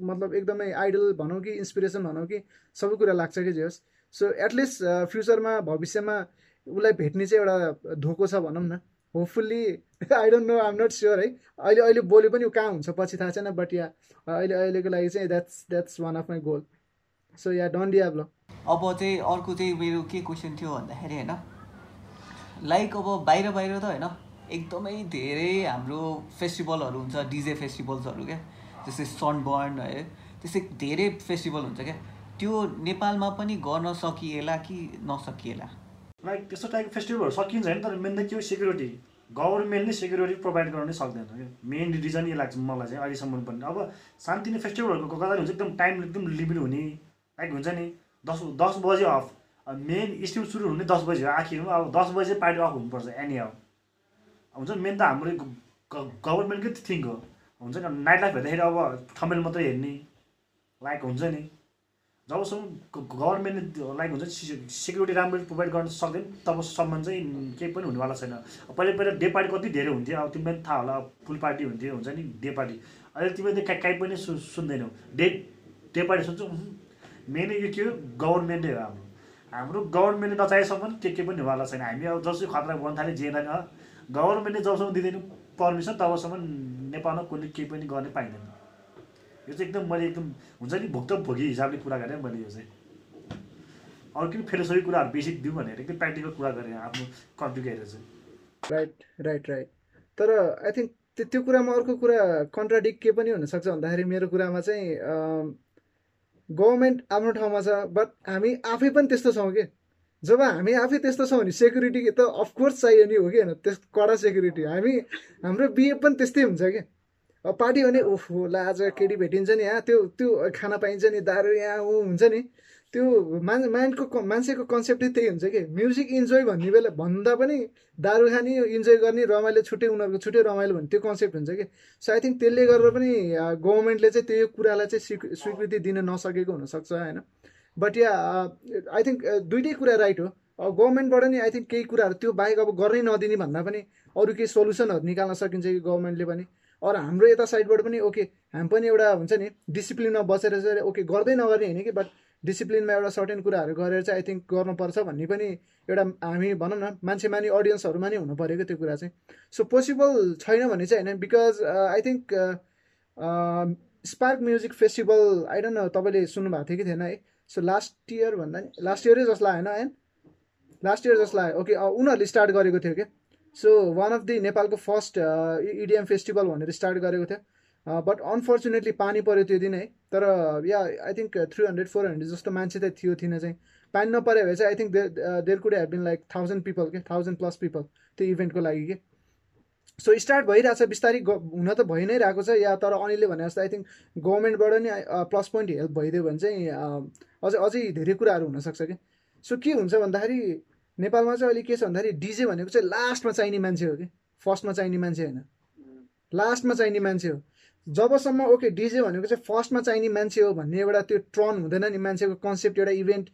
मतलब एकदमै आइडल भनौँ कि इन्सपिरेसन भनौँ कि सबै कुरा लाग्छ कि जे होस्। सो एटलिस्ट फ्युचरमा भविष्यमा उसलाई भेट्ने चाहिँ एउटा धोको छ भनौँ न। Hopefully I don't know I'm not sure है। अहिले अहिले बोल्यो पनि कहाँ हुन्छ पछि थाहा छैन बट या अहिले अहिलेको लागि चाहिँ that's that's one of my goal so yeah done Diablo अब चाहिँ अर्को चाहिँ मेरो के क्वेसन थियो भन्दाखेरि होइन लाइक अब बाहिर बाहिर त होइन एकदमै धेरै हाम्रो फेस्टिभलहरू हुन्छ डिजे फेस्टिभल्सहरू क्या जस्तै सनबर्न है त्यस्तै धेरै फेस्टिभल हुन्छ क्या त्यो नेपालमा पनि गर्न सकिएला कि नसकिएला? लाइक त्यस्तो टाइपको फेस्टिभलहरू सकिन्छ होइन तर मेन त के हो सेक्युरिटी गभर्मेन्टले सेक्युरिटी प्रोभाइड गर्न नै सक्दैन क्या। मेन रिजन यही लाग्छ मलाई चाहिँ अहिलेसम्म पनि। अब शान्ति नै फेस्टिभलहरूको कता हुन्छ एकदम टाइम एकदम लिमिट हुने लाइक हुन्छ नि? दस दस बजे अफ मेन स्टिम सुरु हुने दस बजी हो। आखिरमा अब दस बजे पार्टी अफ हुनुपर्छ एनी अब हुन्छ नि? मेन त हाम्रो गभर्मेन्टकै थिङ्क हो। हुन्छ नि? नाइट लाइफ हेर्दाखेरि अब ठमेल मात्रै हेर्ने। लाइक हुन्छ नि? जबसम्म गभर्मेन्टले लाइक हुन्छ सेक्युरिटी राम्ररी प्रोभाइड गर्न सक्दैन तबसम्म चाहिँ केही पनि हुनेवाला छैन। पहिला पहिला डे पार्टी कति धेरै हुन्थ्यो? अब तिमीलाई थाहा होला फुल पार्टी हुन्थ्यो हुन्छ नि? डे पार्टी अहिले तिमीले काहीँ काहीँ पनि सु सुन्दैनौ। डे डे पार्टी सुन्छौ मेन यो के हो? गभर्मेन्टै हो हाम्रो। हाम्रो गभर्मेन्टले नचाहेसम्म के के पनि हुनेवाला छैन। हामी अब जसरी खतरा गर्न थाल्यो जेएनआई गभर्मेन्टले जबसम्म दिँदैन पर्मिसन तबसम्म नेपालमा कुनै केही पनि गर्ने पाइँदैन। यो चाहिँ एकदम मैले एकदम हुन्छ नि भुक्तभोगी हिसाबले कुरा गरेँ मैले यो चाहिँ। अरू किन फिलोसफी कुराहरू बेसिक दिउँ भनेर एकदम प्र्याक्टिकल कुरा गरेँ आफ्नो कन्ट्रीको हेरेर चाहिँ। राइट राइट राइट तर आई थिङ्क त्यो कुरामा अर्को कुरा कन्ट्राडिक्ट के पनि हुनसक्छ भन्दाखेरि मेरो कुरामा चाहिँ गभर्मेन्ट आफ्नो ठाउँमा छ बट हामी आफै पनि त्यस्तो छौँ कि? जब हामी आफै त्यस्तो छौँ भने सेक्युरिटी त अफकोर्स चाहियो नि हो कि होइन? त्यस कडा सेक्युरिटी हामी हाम्रो बिहे पनि त्यस्तै हुन्छ कि? अब पार्टी भने ओहो ला आज केटी भेटिन्छ नि यहाँ त्यो त्यो खाना पाइन्छ नि दारू यहाँ ऊ हुन्छ नि। त्यो मान माइन्डको मान्छेको कन्सेप्टै त्यही हुन्छ कि। म्युजिक इन्जोय भन्ने बेला भन्दा पनि दारू खाने इन्जोय गर्ने रमाइलो छुट्टै उनीहरूको छुट्टै रमाइलो भन्ने त्यो कन्सेप्ट हुन्छ कि। सो आई थिङ्क त्यसले गरेर पनि गभर्मेन्टले चाहिँ त्यो कुरालाई चाहिँ स्वीकृ स्वीकृति दिन नसकेको हुनसक्छ होइन। बट या आई थिङ्क दुइटै कुरा राइट हो। अब गभर्मेन्टबाट नि आई थिङ्क केही कुराहरू त्यो बाहेक अब गर्नै नदिने भन्दा पनि अरू केही सोल्युसनहरू निकाल्न सकिन्छ कि गभर्मेन्टले पनि। अरू हाम्रो यता साइडबाट पनि ओके हामी पनि एउटा हुन्छ नि डिसिप्लिनमा बसेर चाहिँ ओके गर्दै नगर्ने होइन कि बट डिसिप्लिनमा एउटा सर्टेन कुराहरू गरेर चाहिँ आई थिङ्क गर्नुपर्छ भन्ने पनि एउटा हामी भनौँ न मान्छे मानि अडियन्सहरूमा नै हुनु पऱ्यो क्या त्यो कुरा चाहिँ। सो पोसिबल छैन भने चाहिँ होइन because I think Spark music festival don't know तपाईँले सुन्नुभएको थियो कि थिएन है? सो लास्ट इयर भन्दा नि लास्ट इयरै जस्तो लाग्यो होइन एन्ड लास्ट इयर जस्तो लाग्यो ओके उनीहरूले स्टार्ट गरेको थियो क्या सो वान अफ दि नेपालको फर्स्ट इडिएम फेस्टिभल भनेर स्टार्ट गरेको थियो। बट अनफर्चुनेटली पानी पऱ्यो त्यो दिन है. तर yeah I think three hundred four hundred जस्तो मान्छे त थियो थिएन चाहिँ। पानी नपऱ्यो भने चाहिँ I think there there could have been like thousand people के थाउजन्ड प्लस पिपल त्यो इभेन्टको लागि के सो स्टार्ट भइरहेछ बिस्तारै हुन त भइ नै रहेको छ या तर अनिलले भने जस्तो आई थिङ्क गभर्मेन्टबाट नि प्लस पोइन्ट हेल्प भइदियो भने चाहिँ अझै अझै धेरै कुराहरू हुनसक्छ क्या सो के हुन्छ भन्दाखेरि नेपालमा चाहिँ अहिले के छ भन्दाखेरि डिजे भनेको चाहिँ लास्टमा चाहिने मान्छे हो कि फर्स्टमा चाहिने मान्छे होइन। लास्टमा चाहिने मान्छे हो। जबसम्म ओके डिजे भनेको चाहिँ फर्स्टमा चाहिने मान्छे हो भन्ने एउटा त्यो ट्रन हुँदैन नि मान्छेको कन्सेप्ट एउटा इभेन्ट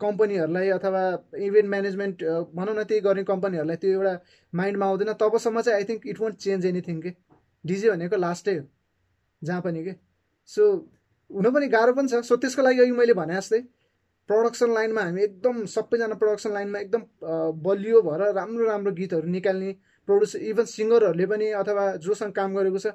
कम्पनीहरूलाई अथवा इभेन्ट म्यानेजमेन्ट भनौँ न त्यही गर्ने कम्पनीहरूलाई त्यो एउटा माइन्डमा आउँदैन। तबसम्म चाहिँ I think it won't change anything के? डिजे भनेको लास्टै हो जहाँ पनि के? सो हुन पनि गाह्रो पनि छ। सो त्यसको लागि अघि मैले भने जस्तै प्रडक्सन लाइनमा हामी एकदम सबैजना प्रडक्सन लाइनमा एकदम बलियो भएर राम्रो राम्रो गीतहरू निकाल्ने प्रड्युसर इभन सिङ्गरहरूले पनि अथवा जोसँग काम गरेको छ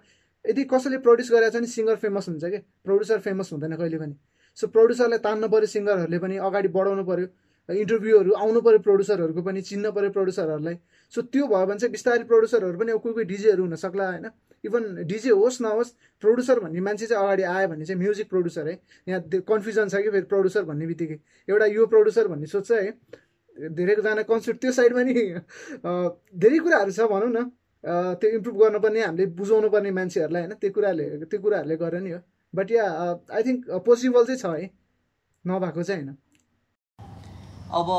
यदि कसैले प्रड्युस छ भने सिङ्गर फेमस हुन्छ कि? प्रड्युसर फेमस हुँदैन कहिले पनि। सो प्रड्युसरलाई तान्नु पऱ्यो सिङ्गरहरूले पनि अगाडि बढाउनु पऱ्यो इन्टरभ्यूहरू आउनु पऱ्यो प्रड्युसरहरूको पनि चिन्न पऱ्यो प्रड्युसरहरूलाई सो त्यो भयो भने चाहिँ बिस्तारै प्रड्युसरहरू पनि कोही कोही डिजेहरू हुनसक्ला होइन? इभन डिजे होस् नहोस् प्रड्युसर भन्ने मान्छे चाहिँ अगाडि आयो भने चाहिँ म्युजिक प्रड्युसर है। यहाँ कन्फ्युजन छ कि फेरि प्रड्युसर भन्ने बित्तिकै। एउटा यो प्रड्युसर भन्ने सोच्छ है। धेरैजना कन्सेप्ट त्यो साइडमा नि धेरै कुराहरू छ भनौँ न। त्यो इम्प्रुभ गर्नुपर्ने हामीले बुझाउनु पर्ने मान्छेहरूलाई होइन त्यो कुराहरूले त्यो कुराहरूले गरेर नि हो। But yeah I think possible चाहिँ छ है नभएको चाहिँ होइन। अब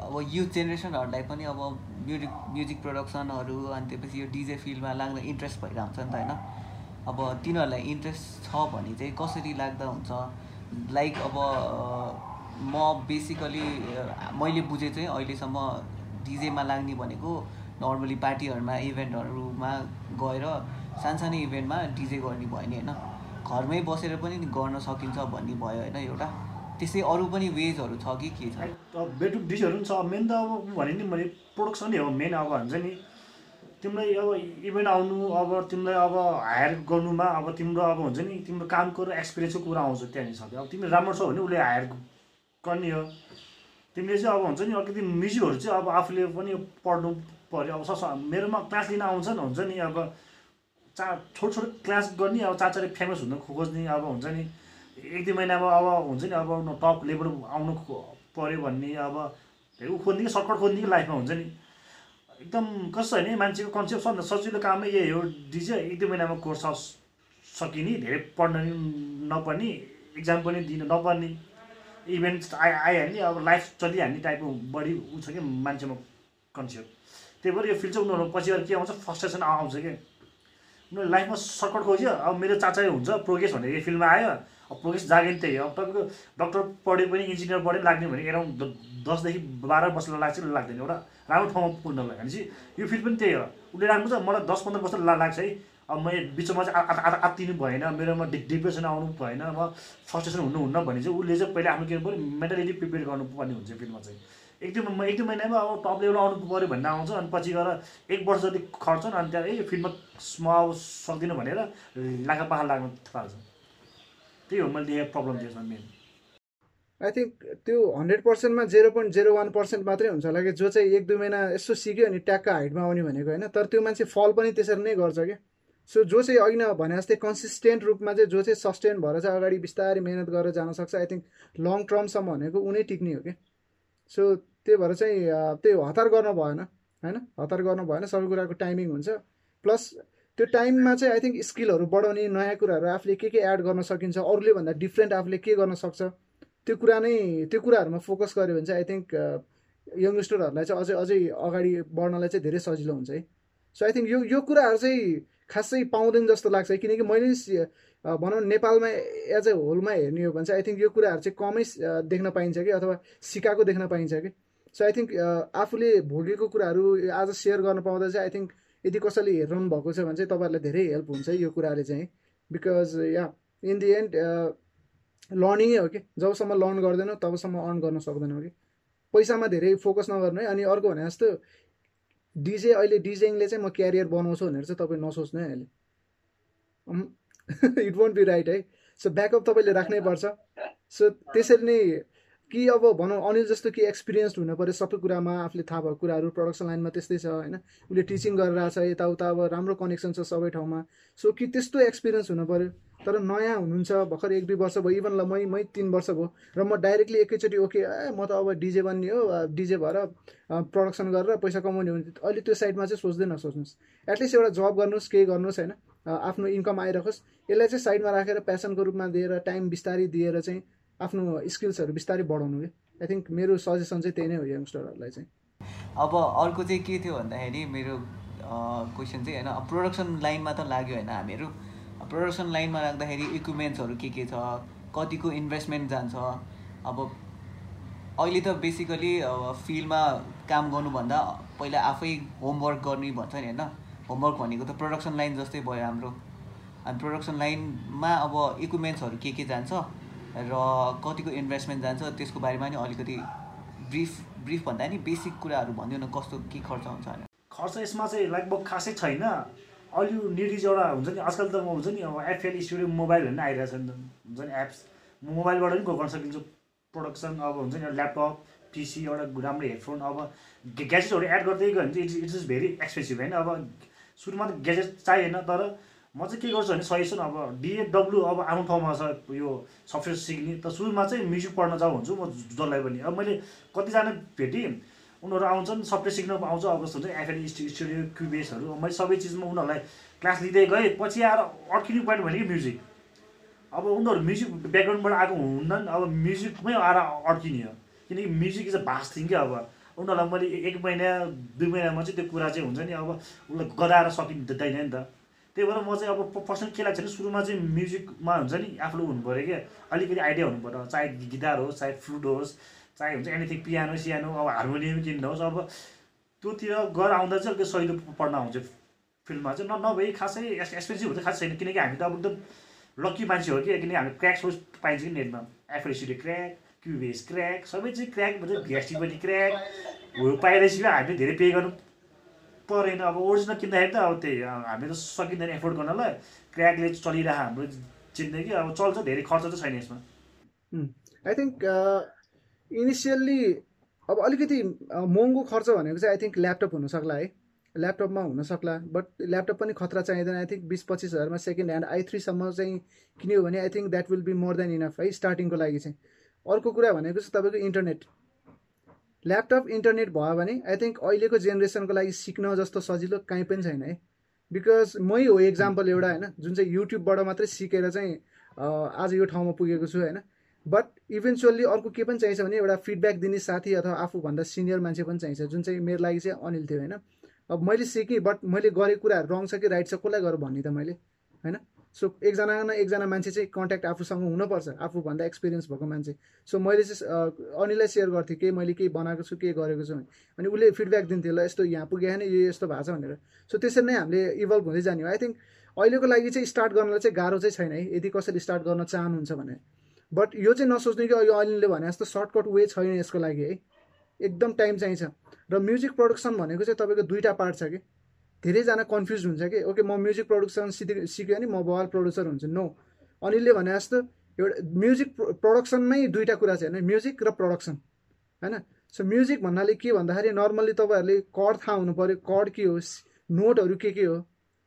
अब युथ जेनेरेसनहरूलाई पनि अब म्युजिक म्युजिक प्रडक्सनहरू अनि त्यसपछि यो डिजे फिल्डमा लाग्दा इन्ट्रेस्ट भइरहेको हुन्छ नि त होइन। अब तिनीहरूलाई इन्ट्रेस्ट छ भने चाहिँ कसरी लाग्दा हुन्छ? लाइक अब म बेसिकली मैले बुझेँ चाहिँ अहिलेसम्म डिजेमा लाग्ने भनेको नर्मली पार्टीहरूमा इभेन्टहरूमा गएर सानसानो इभेन्टमा डिजे गर्ने भयो नि होइन? घरमै बसेर पनि गर्न सकिन्छ भन्ने भयो होइन? एउटा त्यसै अरू पनि वेजहरू छ कि के छ? बेडरुम डिसहरू पनि छ। मेन त अब भने नि मैले प्रोडक्सन नै हो मेन अब हुन्छ नि। तिमीलाई अब इभेन्ट आउनु अब तिमीलाई अब हायर गर्नुमा अब तिम्रो अब हुन्छ नि तिम्रो कामको र एक्सपिरियन्सको कुरा आउँछ त्यहाँनिर सधैँ अब तिमी राम्रो छ भने उसले हायर गर्ने हो। तिमीले चाहिँ अब हुन्छ नि अलिकति म्युजिकहरू चाहिँ अब आफूले पनि पढ्नु पऱ्यो अब सस मेरोमा क्लास लिन आउँछ नि हुन्छ नि अब चा छोटो छोटो क्लास गर्ने अब चार फेमस हुन खोज्ने अब हुन्छ नि एक दुई महिनामा अब हुन्छ नि अब टप लेभल आउनु पऱ्यो भन्ने अब ऊ खोज्ने कि सर्टकट खोज्ने कि लाइफमा हुन्छ नि। एकदम कस्तो होइन मान्छेको कन्सेप्ट छ सजिलो कामै यही हो डिजे एक दुई महिनामा कोर्स सकिने धेरै पढ्न नपर्ने इक्जाम पनि दिन नपर्ने इभेन्ट आइ आइहाल्ने अब लाइफ चलिहाल्ने टाइपको बढी ऊ छ कि मान्छेमा कन्सेप्ट त्यही भएर यो फिल्ड चाहिँ उनीहरू पछि गएर के आउँछ? फर्स्टेसन आउँछ कि? उनीहरू लाइफमा सर्टकट खोज्यो अब मेरो चाचा हुन्छ प्रोग्रेस भनेर यो फिल्डमा आयो। अब प्रोग्रेस जागे नि त्यही हो। अब तपाईँको डक्टर पढ्यो पनि इन्जिनियर पढ्यो लाग्ने भने एराउन्ड दसदेखि बाह्र वर्ष लाग्छ लाग्दैन एउटा राम्रो ठाउँमा पुग्नलाई भनेपछि यो फिल्ड पनि त्यही हो। उसले राम्रो छ मलाई दस पन्ध्र वर्ष लाग्छ है। अब मैले बिचमा चाहिँ आत्तिनु भएन मेरोमा डि डिप्रेसन आउनु भएन म फ्रस्ट्रेसन हुनुहुन्न भने चाहिँ उसले चाहिँ पहिला आफ्नो के पऱ्यो मेन्टली प्रिपेयर गर्नुपर्ने हुन्छ फिल्डमा चाहिँ। एक दुई एक दुई महिनामा अब टप लेभल आउनु पऱ्यो भन्ने आउँछ अनि पछि गएर एक वर्ष जति खर्छ अनि त्यहाँ ए फिल्डमा म अब सक्दिनँ भनेर लाखा पाखा लाग्नु थाल्छ। त्यही हो मैले देखेँ प्रब्लम त्यसमा मेन आई थिङ्क त्यो hundred पर्सेन्टमा zero point zero one percent मात्रै हुन्छ होला कि जो चाहिँ एक दुई महिना यसो सिक्यो अनि ट्याक्क हाइटमा आउने भनेको होइन तर त्यो मान्छे फल पनि त्यसरी नै गर्छ क्या। सो जो चाहिँ अघि न भने जस्तै कन्सिस्टेन्ट रूपमा चाहिँ जो चाहिँ सस्टेन भएर चाहिँ अगाडि बिस्तारै मिहिनेत गरेर जान सक्छ आई थिङ्क लङ टर्मसम्म भनेको उनै टिक्ने हो कि सो त्यही भएर चाहिँ त्यही हतार गर्नु भएन होइन? हतार गर्नु भएन सबै कुराको टाइमिङ हुन्छ। प्लस त्यो टाइममा चाहिँ आई थिङ्क स्किलहरू बढाउने नयाँ कुराहरू आफूले के के एड गर्न सकिन्छ अरूले भन्दा डिफ्रेन्ट आफूले के गर्न सक्छ त्यो कुरा नै त्यो कुराहरूमा फोकस गऱ्यो भने चाहिँ आई थिङ्क यङ्गस्टरहरूलाई चाहिँ अझै अझै अगाडि बढ्नलाई चाहिँ धेरै सजिलो हुन्छ है। सो आई थिङ्क यो यो कुराहरू चाहिँ खासै पाउँदैन जस्तो लाग्छ किनकि मैले भनौँ नेपालमा एज ए होलमा हेर्ने हो भने चाहिँ आई थिङ्क यो कुराहरू चाहिँ कमै देख्न पाइन्छ कि अथवा सिकाएको देख्न पाइन्छ कि। सो आई थिङ्क आफूले भोगेको कुराहरू आज सेयर गर्न पाउँदा चाहिँ आई थिङ्क यदि कसैले हेरिरहनु भएको छ भने चाहिँ तपाईँहरूलाई धेरै हेल्प हुन्छ यो कुराले चाहिँ। Because yeah in the end लर्निङै हो कि? जबसम्म लर्न गर्दैनौ तबसम्म अर्न गर्न सक्दैनौ कि पैसामा धेरै फोकस नगर्नु है। अनि अर्को भने जस्तो डिजे अहिले डिजेङले चाहिँ म क्यारियर बनाउँछु भनेर चाहिँ तपाईँ नसोच्नु है अहिले। इट वन्ट बी राइट है? सो ब्याकअप तपाईँले राख्नै पर्छ। सो त्यसरी नै कि अब भनौँ अनिल जस्तो कि एक्सपिरियन्स हुनु पऱ्यो सबै कुरामा आफूले थाहा भएको कुराहरू प्रडक्सन लाइनमा त्यस्तै छ होइन? उसले टिचिङ गरेर छ यताउता अब राम्रो कनेक्सन छ सबै ठाउँमा। सो कि त्यस्तो एक्सपिरियन्स हुनु पऱ्यो। तर नयाँ हुनुहुन्छ भर्खर एक दुई वर्ष भयो इभन ल मै मै तिन वर्ष भयो र म डाइरेक्टली एकैचोटि ओके ए म त अब डिजे बन्ने हो डिजे भएर प्रडक्सन गरेर पैसा कमाउने हो। अहिले त्यो साइडमा चाहिँ सोच्दै नसोच्नुहोस्। एटलिस्ट एउटा जब गर्नुहोस् केही गर्नुहोस् होइन? आफ्नो इन्कम आइरहोस् यसलाई चाहिँ साइडमा राखेर प्यासनको रूपमा दिएर टाइम बिस्तारै दिएर चाहिँ आफ्नो स्किल्सहरू बिस्तारै बढाउनु कि? आई थिङ्क मेरो सजेसन चाहिँ त्यही नै हो यङ्स्टरहरूलाई चाहिँ। अब अर्को चाहिँ के थियो भन्दाखेरि मेरो क्वेसन चाहिँ होइन प्रोडक्सन लाइनमा त लाग्यो होइन हामीहरू। प्रोडक्सन लाइनमा राख्दाखेरि इक्विपमेन्ट्सहरू के के छ? कतिको इन्भेस्टमेन्ट जान्छ? अब अहिले त बेसिकली फिल्डमा काम गर्नुभन्दा पहिला आफै होमवर्क गर्ने भन्छ नि होइन? होमवर्क भनेको त प्रोडक्सन लाइन जस्तै भयो हाम्रो। अनि प्रोडक्सन लाइनमा अब इक्विपमेन्ट्सहरू के के जान्छ? र कतिको इन्भेस्टमेन्ट जान्छ त्यसको बारेमा नि अलिकति ब्रिफ ब्रिफ भन्दा नि बेसिक कुराहरू भनिदिनु न कस्तो के खर्च हुन्छ भनेर। खर्च यसमा चाहिँ लगभग खासै छैन। अल यु निड इज एउटा हुन्छ नि आजकल त म हुन्छ नि अब एफएल स्टुडियो मोबाइल भन्ने आइरहेको छ नि हुन्छ नि एप्स मोबाइलबाट पनि गर्न सकिन्छ। प्रोडक्सन अब हुन्छ नि ल्यापटप पिसी एउटा राम्रो हेडफोन अब ग्याजेट्सहरू एड गर्दै गयो भने चाहिँ it's it's is very expensive होइन? अब सुरुमा त ग्याजेट चाहिएन तर म चाहिँ के गर्छु भने सजेसन अब डिएडब्लु अब आफ्नो ठाउँमा छ यो सफ्टवेयर सिक्ने त सुरुमा चाहिँ म्युजिक पढ्न जाउँ भन्छु म जसलाई पनि। अब मैले कतिजना भेटेँ उनीहरू आउँछन् सफ्टवेयर सिक्न आउँछ अब जस्तो हुन्छ एफएन स्टुडियो क्युबेसहरू मैले सबै चिजमा उनीहरूलाई क्लास लिँदै गएँ पछि आएर अड्किने पोइन्ट भनेको म्युजिक। अब उनीहरू म्युजिक ब्याकग्राउन्डबाट आएको हुन्नन् अब म्युजिकमै आएर अड्किने हो। किनकि music is a vast thing क्या अब। उनीहरूलाई मैले एक महिना दुई महिनामा चाहिँ त्यो कुरा चाहिँ हुन्छ नि अब उसलाई गराएर सकिँदैन नि त। त्यही भएर म चाहिँ अब पर्सनल के लाग्छ भने सुरुमा चाहिँ म्युजिकमा हुन्छ नि आफूले हुनु पऱ्यो क्या। अलिकति आइडिया हुनु पऱ्यो। चाहे गिटार होस् चाहे फ्लुट होस् चाहे हुन्छ एनिथिङ पियानो सियानो अब हार्मोनियम किन्नुहोस् अब त्योतिर गएर आउँदा चाहिँ अलिकति सहिलो पढ्न आउँछ फिल्डमा चाहिँ। न नभए खासै एक्सपेन्सिभ हुन्छ खासै छैन। किनकि हामी त अब एकदम लक्की मान्छे हो कि किनकि हामी क्र्याक सोच पाइन्छ कि नेटमा। एफएलसिडी क्र्याक क्युबेस क्र्याक सबै चाहिँ क्र्याक भन्छ भिएसटी पनि क्र्याक हो पाइरहेपछि हामीले धेरै पे गर्नु परेन अब ओरिजिनल किन्दाखेरि त अब त्यही हामी त सकिँदैन एफोर्ड गर्नलाई। क्र्याकले चलिरह हाम्रो जिन्दगी अब चल्छ धेरै खर्च त छैन यसमा। आई थिङ्क इनिसियल्ली अब अलिकति महँगो खर्च भनेको चाहिँ आई थिङ्क ल्यापटप हुनसक्ला है। ल्यापटपमा हुनसक्ला बट ल्यापटप पनि खतरा चाहिँदैन। आई थिङ्क बिस पच्चिस हजारमा सेकेन्ड ह्यान्ड आई थ्रीसम्म चाहिँ किन्यो भने I think that will be more than enough है स्टार्टिङको लागि चाहिँ। अर्को कुरा भनेको चाहिँ तपाईँको इन्टरनेट ल्यापटप इन्टरनेट भयो भने आई थिङ्क अहिलेको जेनेरेसनको लागि सिक्न जस्तो सजिलो काहीँ पनि छैन है। बिकज मै हो इक्जाम्पल एउटा होइन जुन चाहिँ युट्युबबाट मात्रै सिकेर चाहिँ आज यो ठाउँमा पुगेको छु होइन। बट इभेन्चुअल्ली अर्को के पनि चाहिन्छ भने एउटा फिडब्याक दिने साथी अथवा आफूभन्दा सिनियर मान्छे पनि चाहिन्छ जुन चाहिँ मेरो लागि चाहिँ अनिल थियो होइन। अब मैले सिकेँ बट मैले गरेको कुराहरू रङ छ कि राइट छ कसलाई गरेर भन्ने त मैले होइन? सो एकजना न एकजना मान्छे चाहिँ कन्ट्याक्ट आफूसँग हुनुपर्छ आफूभन्दा एक्सपिरियन्स भएको मान्छे। सो मैले चाहिँ अनिललाई सेयर गर्थेँ के मैले केही बनाएको छु के गरेको छु अनि उसले फिडब्याक दिन्थ्यो ल यस्तो यहाँ पुगेन यो यस्तो भएको छ भनेर। सो त्यसरी नै हामीले इभल्भ हुँदै जाने हो। आई थिङ्क अहिलेको लागि चाहिँ स्टार्ट गर्नलाई चाहिँ गाह्रो चाहिँ छैन है। यदि कसैले स्टार्ट गर्न चाहनुहुन्छ भने। बट यो चाहिँ नसोच्नु कि यो अनिलले भने जस्तो सर्टकट वे छैन यसको लागि है। एकदम टाइम चाहिन्छ। र म्युजिक प्रडक्सन भनेको चाहिँ तपाईँको दुईवटा पार्ट छ कि। धेरैजना कन्फ्युज हुन्छ कि ओके म म्युजिक प्रडक्सन सिधै सिक्यो भने म बवाल प्रड्युसर हुन्छ। नो अनिलले भने जस्तो एउटा म्युजिक प्रडक्सनमै दुईवटा कुरा छ होइन म्युजिक र प्रडक्सन होइन? सो म्युजिक भन्नाले के भन्दाखेरि नर्मल्ली तपाईँहरूले कड थाहा हुनु पऱ्यो कड के हो नोटहरू के के हो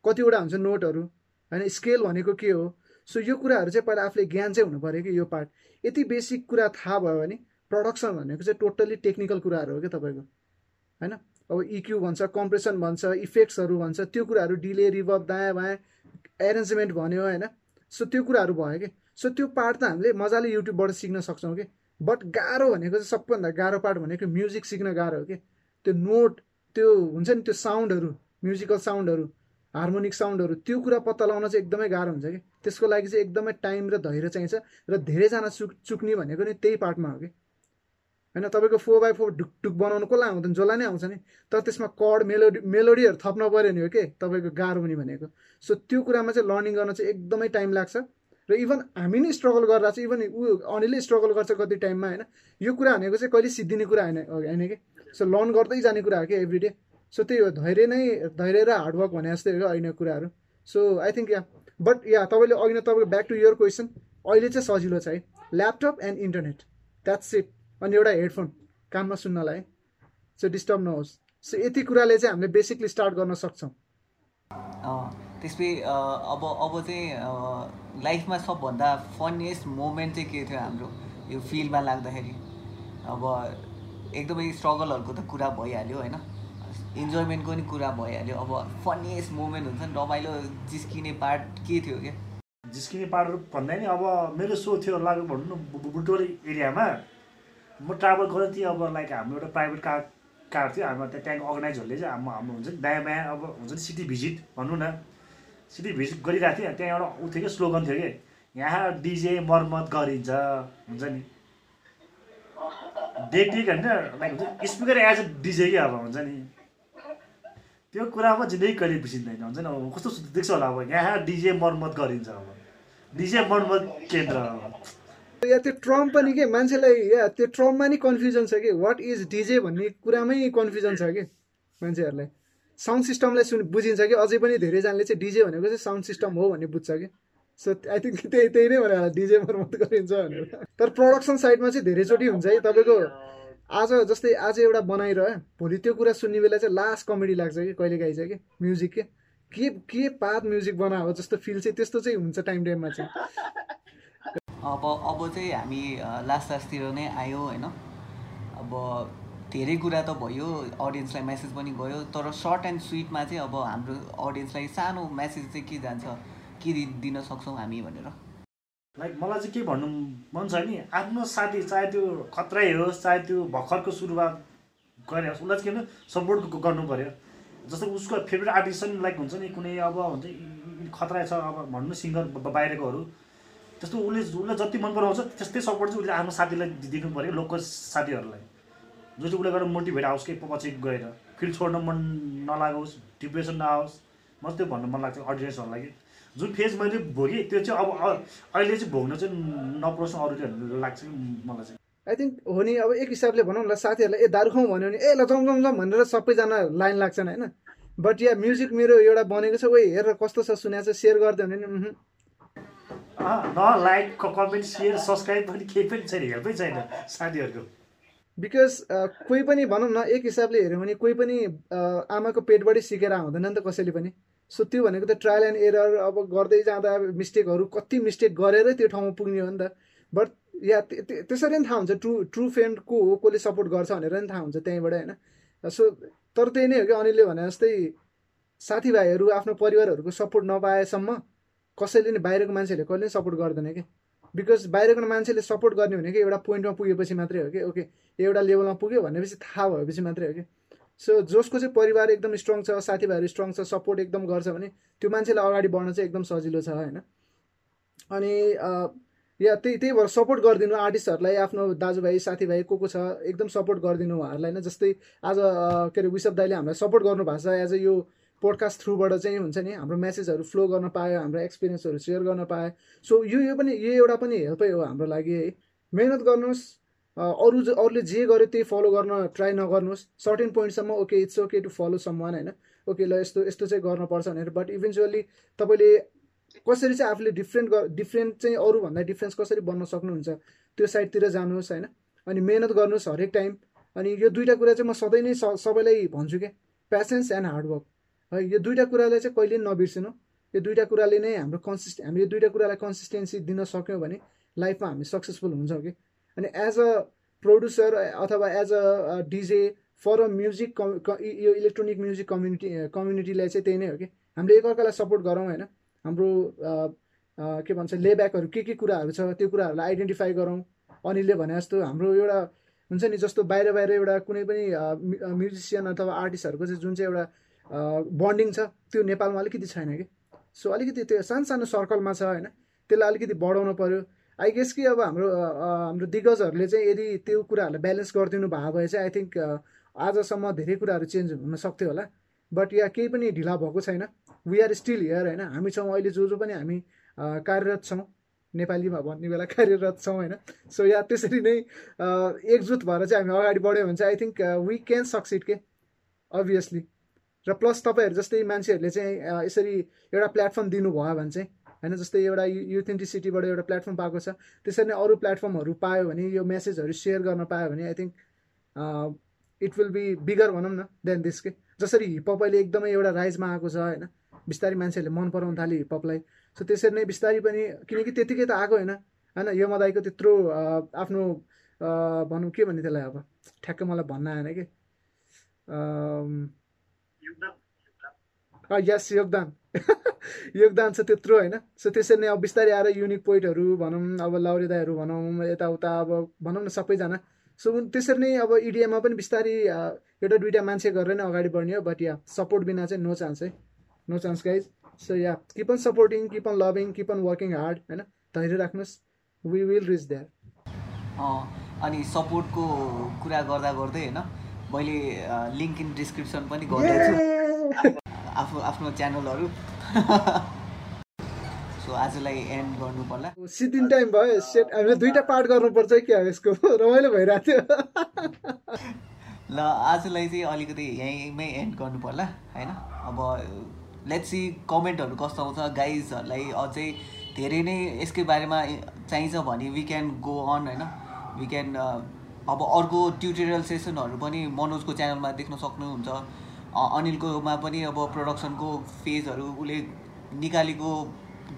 कतिवटा हुन्छ नोटहरू होइन? स्केल भनेको के हो? सो यो कुराहरू चाहिँ पहिला आफूले ज्ञान चाहिँ हुनु पऱ्यो कि यो पार्ट यति बेसिक कुरा थाहा भयो भने प्रडक्सन भनेको चाहिँ टोटल्ली टेक्निकल कुराहरू हो क्या तपाईँको होइन? अब इक्यु भन्छ कम्प्रेसन भन्छ इफेक्ट्सहरू भन्छ त्यो कुराहरू डिले रिभर्ब दायाँ बायाँ एरेन्जमेन्ट भन्यो होइन? सो त्यो कुराहरू भयो कि? सो त्यो पार्ट त हामीले मजाले युट्युबबाट सिक्न सक्छौँ कि? बट गाह्रो भनेको चाहिँ सबभन्दा गाह्रो पार्ट भनेको म्युजिक सिक्न गाह्रो हो कि? त्यो नोट त्यो हुन्छ नि त्यो साउन्डहरू म्युजिकल साउन्डहरू हार्मोनिक साउन्डहरू त्यो कुरा पत्ता लगाउन चाहिँ एकदमै गाह्रो हुन्छ कि? त्यसको लागि चाहिँ एकदमै टाइम र धैर्य चाहिन्छ र धेरैजना चुक चुक्ने भनेको नि त्यही पार्टमा हो कि? होइन तपाईँको फोर बाई फोर ढुकढुक बनाउनु कसलाई आउँदैन? जसलाई नै आउँछ नि। तर त्यसमा कड मेलोडी मेलोडीहरू थप्न पऱ्यो नि हो कि? तपाईँको गाह्रो हुने भनेको। सो त्यो कुरामा चाहिँ लर्निङ गर्न चाहिँ एकदमै टाइम लाग्छ। र इभन हामी नै स्ट्रगल गरेर चाहिँ इभन ऊ अनिलै स्ट्रगल गर्छ कति टाइममा होइन? यो कुरा भनेको चाहिँ कहिले सिद्धिने कुरा होइन होइन कि? सो लर्न गर्दै जाने कुरा हो कि एभ्री डे सो त्यही हो धैर्य नै धैर्य र हार्डवर्क भने जस्तै हो अहिले कुराहरू। So I think yeah but yeah तपाईँले अघि नै तपाईँको ब्याक टु यर क्वेसन अहिले चाहिँ सजिलो छ है। Laptop and internet that's it अनि एउटा हेडफोन काममा सुन्नलाई सो डिस्टर्ब नहोस्। सो यति कुराले चाहिँ हामीले बेसिकली स्टार्ट गर्न सक्छौँ। त्यसपछि अब अब चाहिँ लाइफमा सबभन्दा फनिएस्ट मोमेन्ट चाहिँ के थियो हाम्रो यो फिल्डमा लाग्दाखेरि? अब एकदमै स्ट्रगलहरूको त कुरा भइहाल्यो होइन? इन्जोयमेन्टको नि कुरा भइहाल्यो। अब फनिएस्ट मोमेन्ट हुन्छ नि रमाइलो जिस्किने पार्ट के थियो क्या? जिस्किने पार्टहरू भन्दा नि अब मेरो सो थियो लाग्यो भनौँ न बुटोल एरियामा। म ट्राभल गरेँ थिएँ अब लाइक हाम्रो एउटा प्राइभेट कार कार थियो हाम्रो त्यहाँ त्यहाँको अर्गनाइजरले चाहिँ हाम्रो हाम्रो हुन्छ नि दायाँ बायाँ अब हुन्छ नि सिटी भिजिट भनौँ न। सिटी भिजिट गरिरहेको थिएँ त्यहाँ एउटा उ थियो कि स्लोगन थियो कि यहाँ डिजे मर्मत गरिन्छ हुन्छ नि। डेटिक होइन लाइक हुन्छ स्पिकर एज अ डिजे कि अब हुन्छ नि। त्यो कुरामा जिन्दगी कहिले बिर्सिँदैन हुन्छ नि अब कस्तो देख्छ होला अब यहाँ डिजे मर्मत गरिन्छ अब। डिजे मर्मत केन्द्र अब। या त्यो ट्रम पनि के मान्छेलाई या त्यो ट्रममा नि कन्फ्युजन छ कि वाट इज डिजे भन्ने कुरामै कन्फ्युजन छ कि मान्छेहरूलाई। साउन्ड सिस्टमलाई सुन बुझिन्छ कि अझै पनि धेरैजनाले चाहिँ डिजे भनेको चाहिँ साउन्ड सिस्टम हो भन्ने बुझ्छ कि। सो आई थिङ्क त्यही त्यही नै भनेर डिजे मर्मत गरिन्छ भनेर। तर प्रडक्सन साइडमा चाहिँ धेरैचोटि हुन्छ है तपाईँको आज जस्तै आज एउटा बनाइरह्यो भोलि त्यो कुरा सुन्ने बेला चाहिँ लास्ट कमेडी लाग्छ कि कहिले काहीँ चाहिँ कि म्युजिक के? के के पात म्युजिक बनाएको जस्तो फिल चाहिँ त्यस्तो चाहिँ हुन्छ टाइम टाइममा चाहिँ। अब अब चाहिँ हामी लास्ट लास्टतिर नै आयो होइन? अब धेरै कुरा त भयो अडियन्सलाई मेसेज पनि गयो तर सर्ट एन्ड स्विटमा चाहिँ अब हाम्रो अडियन्सलाई सानो मेसेज चाहिँ के जान्छ के दिन सक्छौँ हामी भनेर? लाइक मलाई चाहिँ के भन्नु मन छ नि आफ्नो साथी चाहे त्यो खत्रै होस् चाहे त्यो भर्खरको सुरुवात गरे होस् उसलाई चाहिँ के सपोर्ट गर्नु पऱ्यो? जस्तो उसको फेभरेट आर्टिस्ट लाइक हुन्छ नि कुनै अब हुन्छ खतरा छ अब भन्नु सिङ्गर बाहिरकोहरू त्यस्तो उसले उसलाई जति मन पराउँछ त्यस्तै सपोर्ट चाहिँ उसले आफ्नो साथीलाई दिनु पऱ्यो लोकल साथीहरूलाई। जो चाहिँ उसले गएर मोटिभेट आओस् कि पछि गएर। फिल्ड छोड्न मन नलागोस् डिप्रेसन नआओस् म त्यो भन्नु मन लाग्छ अडियन्सहरूलाई कि। जुन फेज मैले भोगेँ त्यो चाहिँ अब अहिले चाहिँ भोग्न चाहिँ नपरोस् अरूले लाग्छ कि मलाई चाहिँ। आई थिङ्क हो नि अब एक हिसाबले भनौँ न साथीहरूलाई ए दारु खाउँ भन्यो भने ए ल जम जम भनेर सबैजना लाइन लाग्छन् होइन? बट या म्युजिक मेरो एउटा बनेको छ ओ हेरेर कस्तो छ सुनेको छ सेयर गरिदियो भने न लाइक कमेन्ट सेयर सब्सक्राइब पनि केही पनि छैन हेल्पै छैन साथीहरूको। बिकज कोही पनि भनौँ न एक हिसाबले हेऱ्यो भने कोही पनि आमाको पेटबाटै सिकेर आउँदैन नि त कसैले पनि। सो त्यो भनेको त ट्रायल एन्ड एरर अब गर्दै जाँदा मिस्टेकहरू कति मिस्टेक गरेरै त्यो ठाउँमा पुग्ने हो नि त। बट या त्यसरी नै थाहा हुन्छ ट्रु ट्रु फ्रेन्ड को हो कसले सपोर्ट गर्छ भनेर नि थाहा हुन्छ त्यहीँबाट होइन। सो तर त्यही नै हो कि अनिलले भने जस्तै साथीभाइहरू आफ्नो परिवारहरूको सपोर्ट नपाएसम्म कसैले नि बाहिरको मान्छेहरूले कहिले सपोर्ट गर्दैन कि? बिकज बाहिरको मान्छेले सपोर्ट गर्ने भनेको एउटा पोइन्टमा पुगेपछि मात्रै हो कि? ओके एउटा लेभलमा पुग्यो भनेपछि थाहा भएपछि मात्रै हो कि? सो जसको चाहिँ परिवार एकदम स्ट्रङ छ साथीभाइहरू स्ट्रङ छ सपोर्ट एकदम गर्छ भने त्यो मान्छेलाई अगाडि बढ्न चाहिँ एकदम सजिलो छ होइन? अनि या त्यही त्यही भएर सपोर्ट गरिदिनु आर्टिस्टहरूलाई आफ्नो दाजुभाइ साथीभाइ को को छ एकदम सपोर्ट गरिदिनु उहाँहरूलाई नै जस्तै आज के अरे विशप दाईले हामीलाई सपोर्ट गर्नुभएको छ एज अ यो पोडकास्ट थ्रुबाट चाहिँ हुन्छ नि हाम्रो मेसेजहरू फ्लो गर्न पायो हाम्रो एक्सपिरियन्सहरू सेयर गर्न पायो। सो यो यो पनि यो एउटा पनि हेल्पै हो हाम्रो लागि है। मिहिनेत गर्नुहोस् अरू अरूले जे गर्यो त्यही फलो गर्न ट्राई नगर्नुहोस्। Certain पोइन्टसम्म okay it's okay to follow someone होइन। ओके ल यस्तो यस्तो चाहिँ गर्नुपर्छ भनेर। बट इभेन्चुअली तपाईँले कसरी चाहिँ आफूले डिफ्रेन्ट डिफ्रेन्ट चाहिँ अरूभन्दा डिफ्रेन्स कसरी बन्न सक्नुहुन्छ त्यो साइडतिर जानुहोस् होइन। अनि मिहिनेत गर्नुहोस् हरेक टाइम अनि यो दुइटा कुरा चाहिँ म सधैँ नै सबैलाई भन्छु क्या पेसेन्स एन्ड हार्डवर्क है यो दुइटा कुरालाई चाहिँ कहिले नबिर्सिनु। यो दुइटा कुराले नै हाम्रो कन्सिस्ट हामी यो दुइटा कुरालाई कन्सिस्टेन्सी दिन सक्यौँ भने लाइफमा हामी सक्सेसफुल हुन्छौँ कि। अनि एज अ प्रड्युसर अथवा as a DJ for a music यो इलेक्ट्रोनिक म्युजिक कम्युनिटी कम्युनिटीलाई चाहिँ त्यही नै हो कि। हामीले एकअर्कालाई सपोर्ट गरौँ होइन। हाम्रो के भन्छ लेब्याकहरू के के कुराहरू छ त्यो कुराहरूलाई आइडेन्टिफाई गरौँ। अनिलले भने जस्तो हाम्रो एउटा हुन्छ नि जस्तो बाहिर बाहिर एउटा कुनै पनि म्युजिसियन अथवा आर्टिस्टहरूको चाहिँ जुन चाहिँ एउटा बन्डिङ छ त्यो नेपालमा अलिकति छैन कि? सो अलिकति त्यो सानो सानो सर्कलमा छ होइन? त्यसलाई अलिकति बढाउनु पऱ्यो आई गेस कि अब हाम्रो हाम्रो दिग्गजहरूले चाहिँ यदि त्यो कुराहरूलाई ब्यालेन्स गरिदिनु भएको भए चाहिँ आई थिङ्क आजसम्म धेरै कुराहरू चेन्ज हुन सक्थ्यो होला। बट या केही पनि ढिला भएको छैन। वी आर स्टिल हियर होइन? हामी छौँ अहिले जो जो पनि हामी कार्यरत छौँ। नेपालीमा भन्ने बेला कार्यरत छौँ होइन? सो या त्यसरी नै एकजुट भएर चाहिँ हामी अगाडि बढ्यो भने चाहिँ I think we can succeed के? अभियसली र प्लस तपाईँहरू जस्तै मान्छेहरूले चाहिँ यसरी एउटा प्लेटफर्म दिनुभयो भने चाहिँ होइन जस्तै एउटा युथेन्टिसिटीबाट एउटा प्लेटफर्म पाएको छ त्यसरी नै अरू प्लेटफर्महरू पायो भने यो मेसेजहरू सेयर गर्न पायो भने I think it will be bigger भनौँ न देन दिस के। जसरी हिपहप अहिले एकदमै एउटा राइजमा आएको छ होइन बिस्तारै मान्छेहरूले मन पराउन थाल्यो हिपहपलाई सो त्यसरी नै बिस्तारै पनि किनकि त्यतिकै त आएको होइन होइन यो मदाईको त्यत्रो आफ्नो भनौँ के भन्ने त्यसलाई अब ठ्याक्क मलाई भन्न आएन कि। यस योगदान। योगदान छ त्यत्रो होइन? सो त्यसरी नै अब बिस्तारै आएर युनिक पोइन्टहरू भनौँ अब लाउरे दाईहरू भनौँ यताउता अब भनौँ न सबैजना। सो त्यसरी नै अब इडिएममा पनि बिस्तारै एउटा दुइटा मान्छे गरेर नै अगाडि बढ्ने हो बट या सपोर्ट बिना चाहिँ नो चान्स है? No chance guys so yeah keep on supporting keep on loving keep on working hard होइन? धैर्य राख्नुहोस्। वी विल रिच द्याट अँ, अनि सपोर्टको कुरा गर्दा गर्दै होइन? मैले लिङ्क इन डिस्क्रिप्सन पनि गर्दैछु। आफ्नो आफ्नो च्यानलहरू सो आजलाई एन्ड गर्नु पर्ला सिद्धिन टाइम भयो सेट हामीले दुइटा पार्ट गर्नुपर्छ क्या यसको। रमाइलो भइरहेको थियो। ल आजलाई चाहिँ अलिकति यहीँमै एन्ड गर्नु पर्ला होइन? अब लेट्स सी कमेन्टहरू कस्तो आउँछ। गाइजहरूलाई अझै धेरै नै यसकै बारेमा चाहिन्छ भने वी क्यान गो अन होइन? वी क्यान अब अर्को ट्युटोरियल सेसनहरू पनि मनोजको च्यानलमा देख्न सक्नुहुन्छ अ- अनिलकोमा पनि अब प्रडक्सनको फेजहरू उसले निकालेको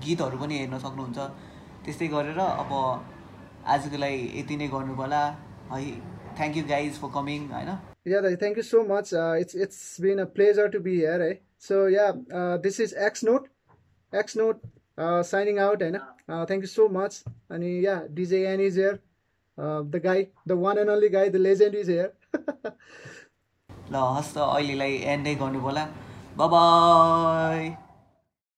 गीतहरू पनि हेर्न सक्नुहुन्छ त्यस्तै गरेर अब आजको लागि यति नै गर्नु पर्ला है thank you guys for coming होइन Yeah, Dai, thank you so much. Uh, it's it's been a pleasure to be here. Eh? So yeah, uh, this is X Note, X Note uh, signing out. Eh? Uh, thank you so much. And yeah, Uh, the guy, the one and only guy, the legend is here. ल हस् त अहिलेलाई एन्डै गर्नु पर्ला by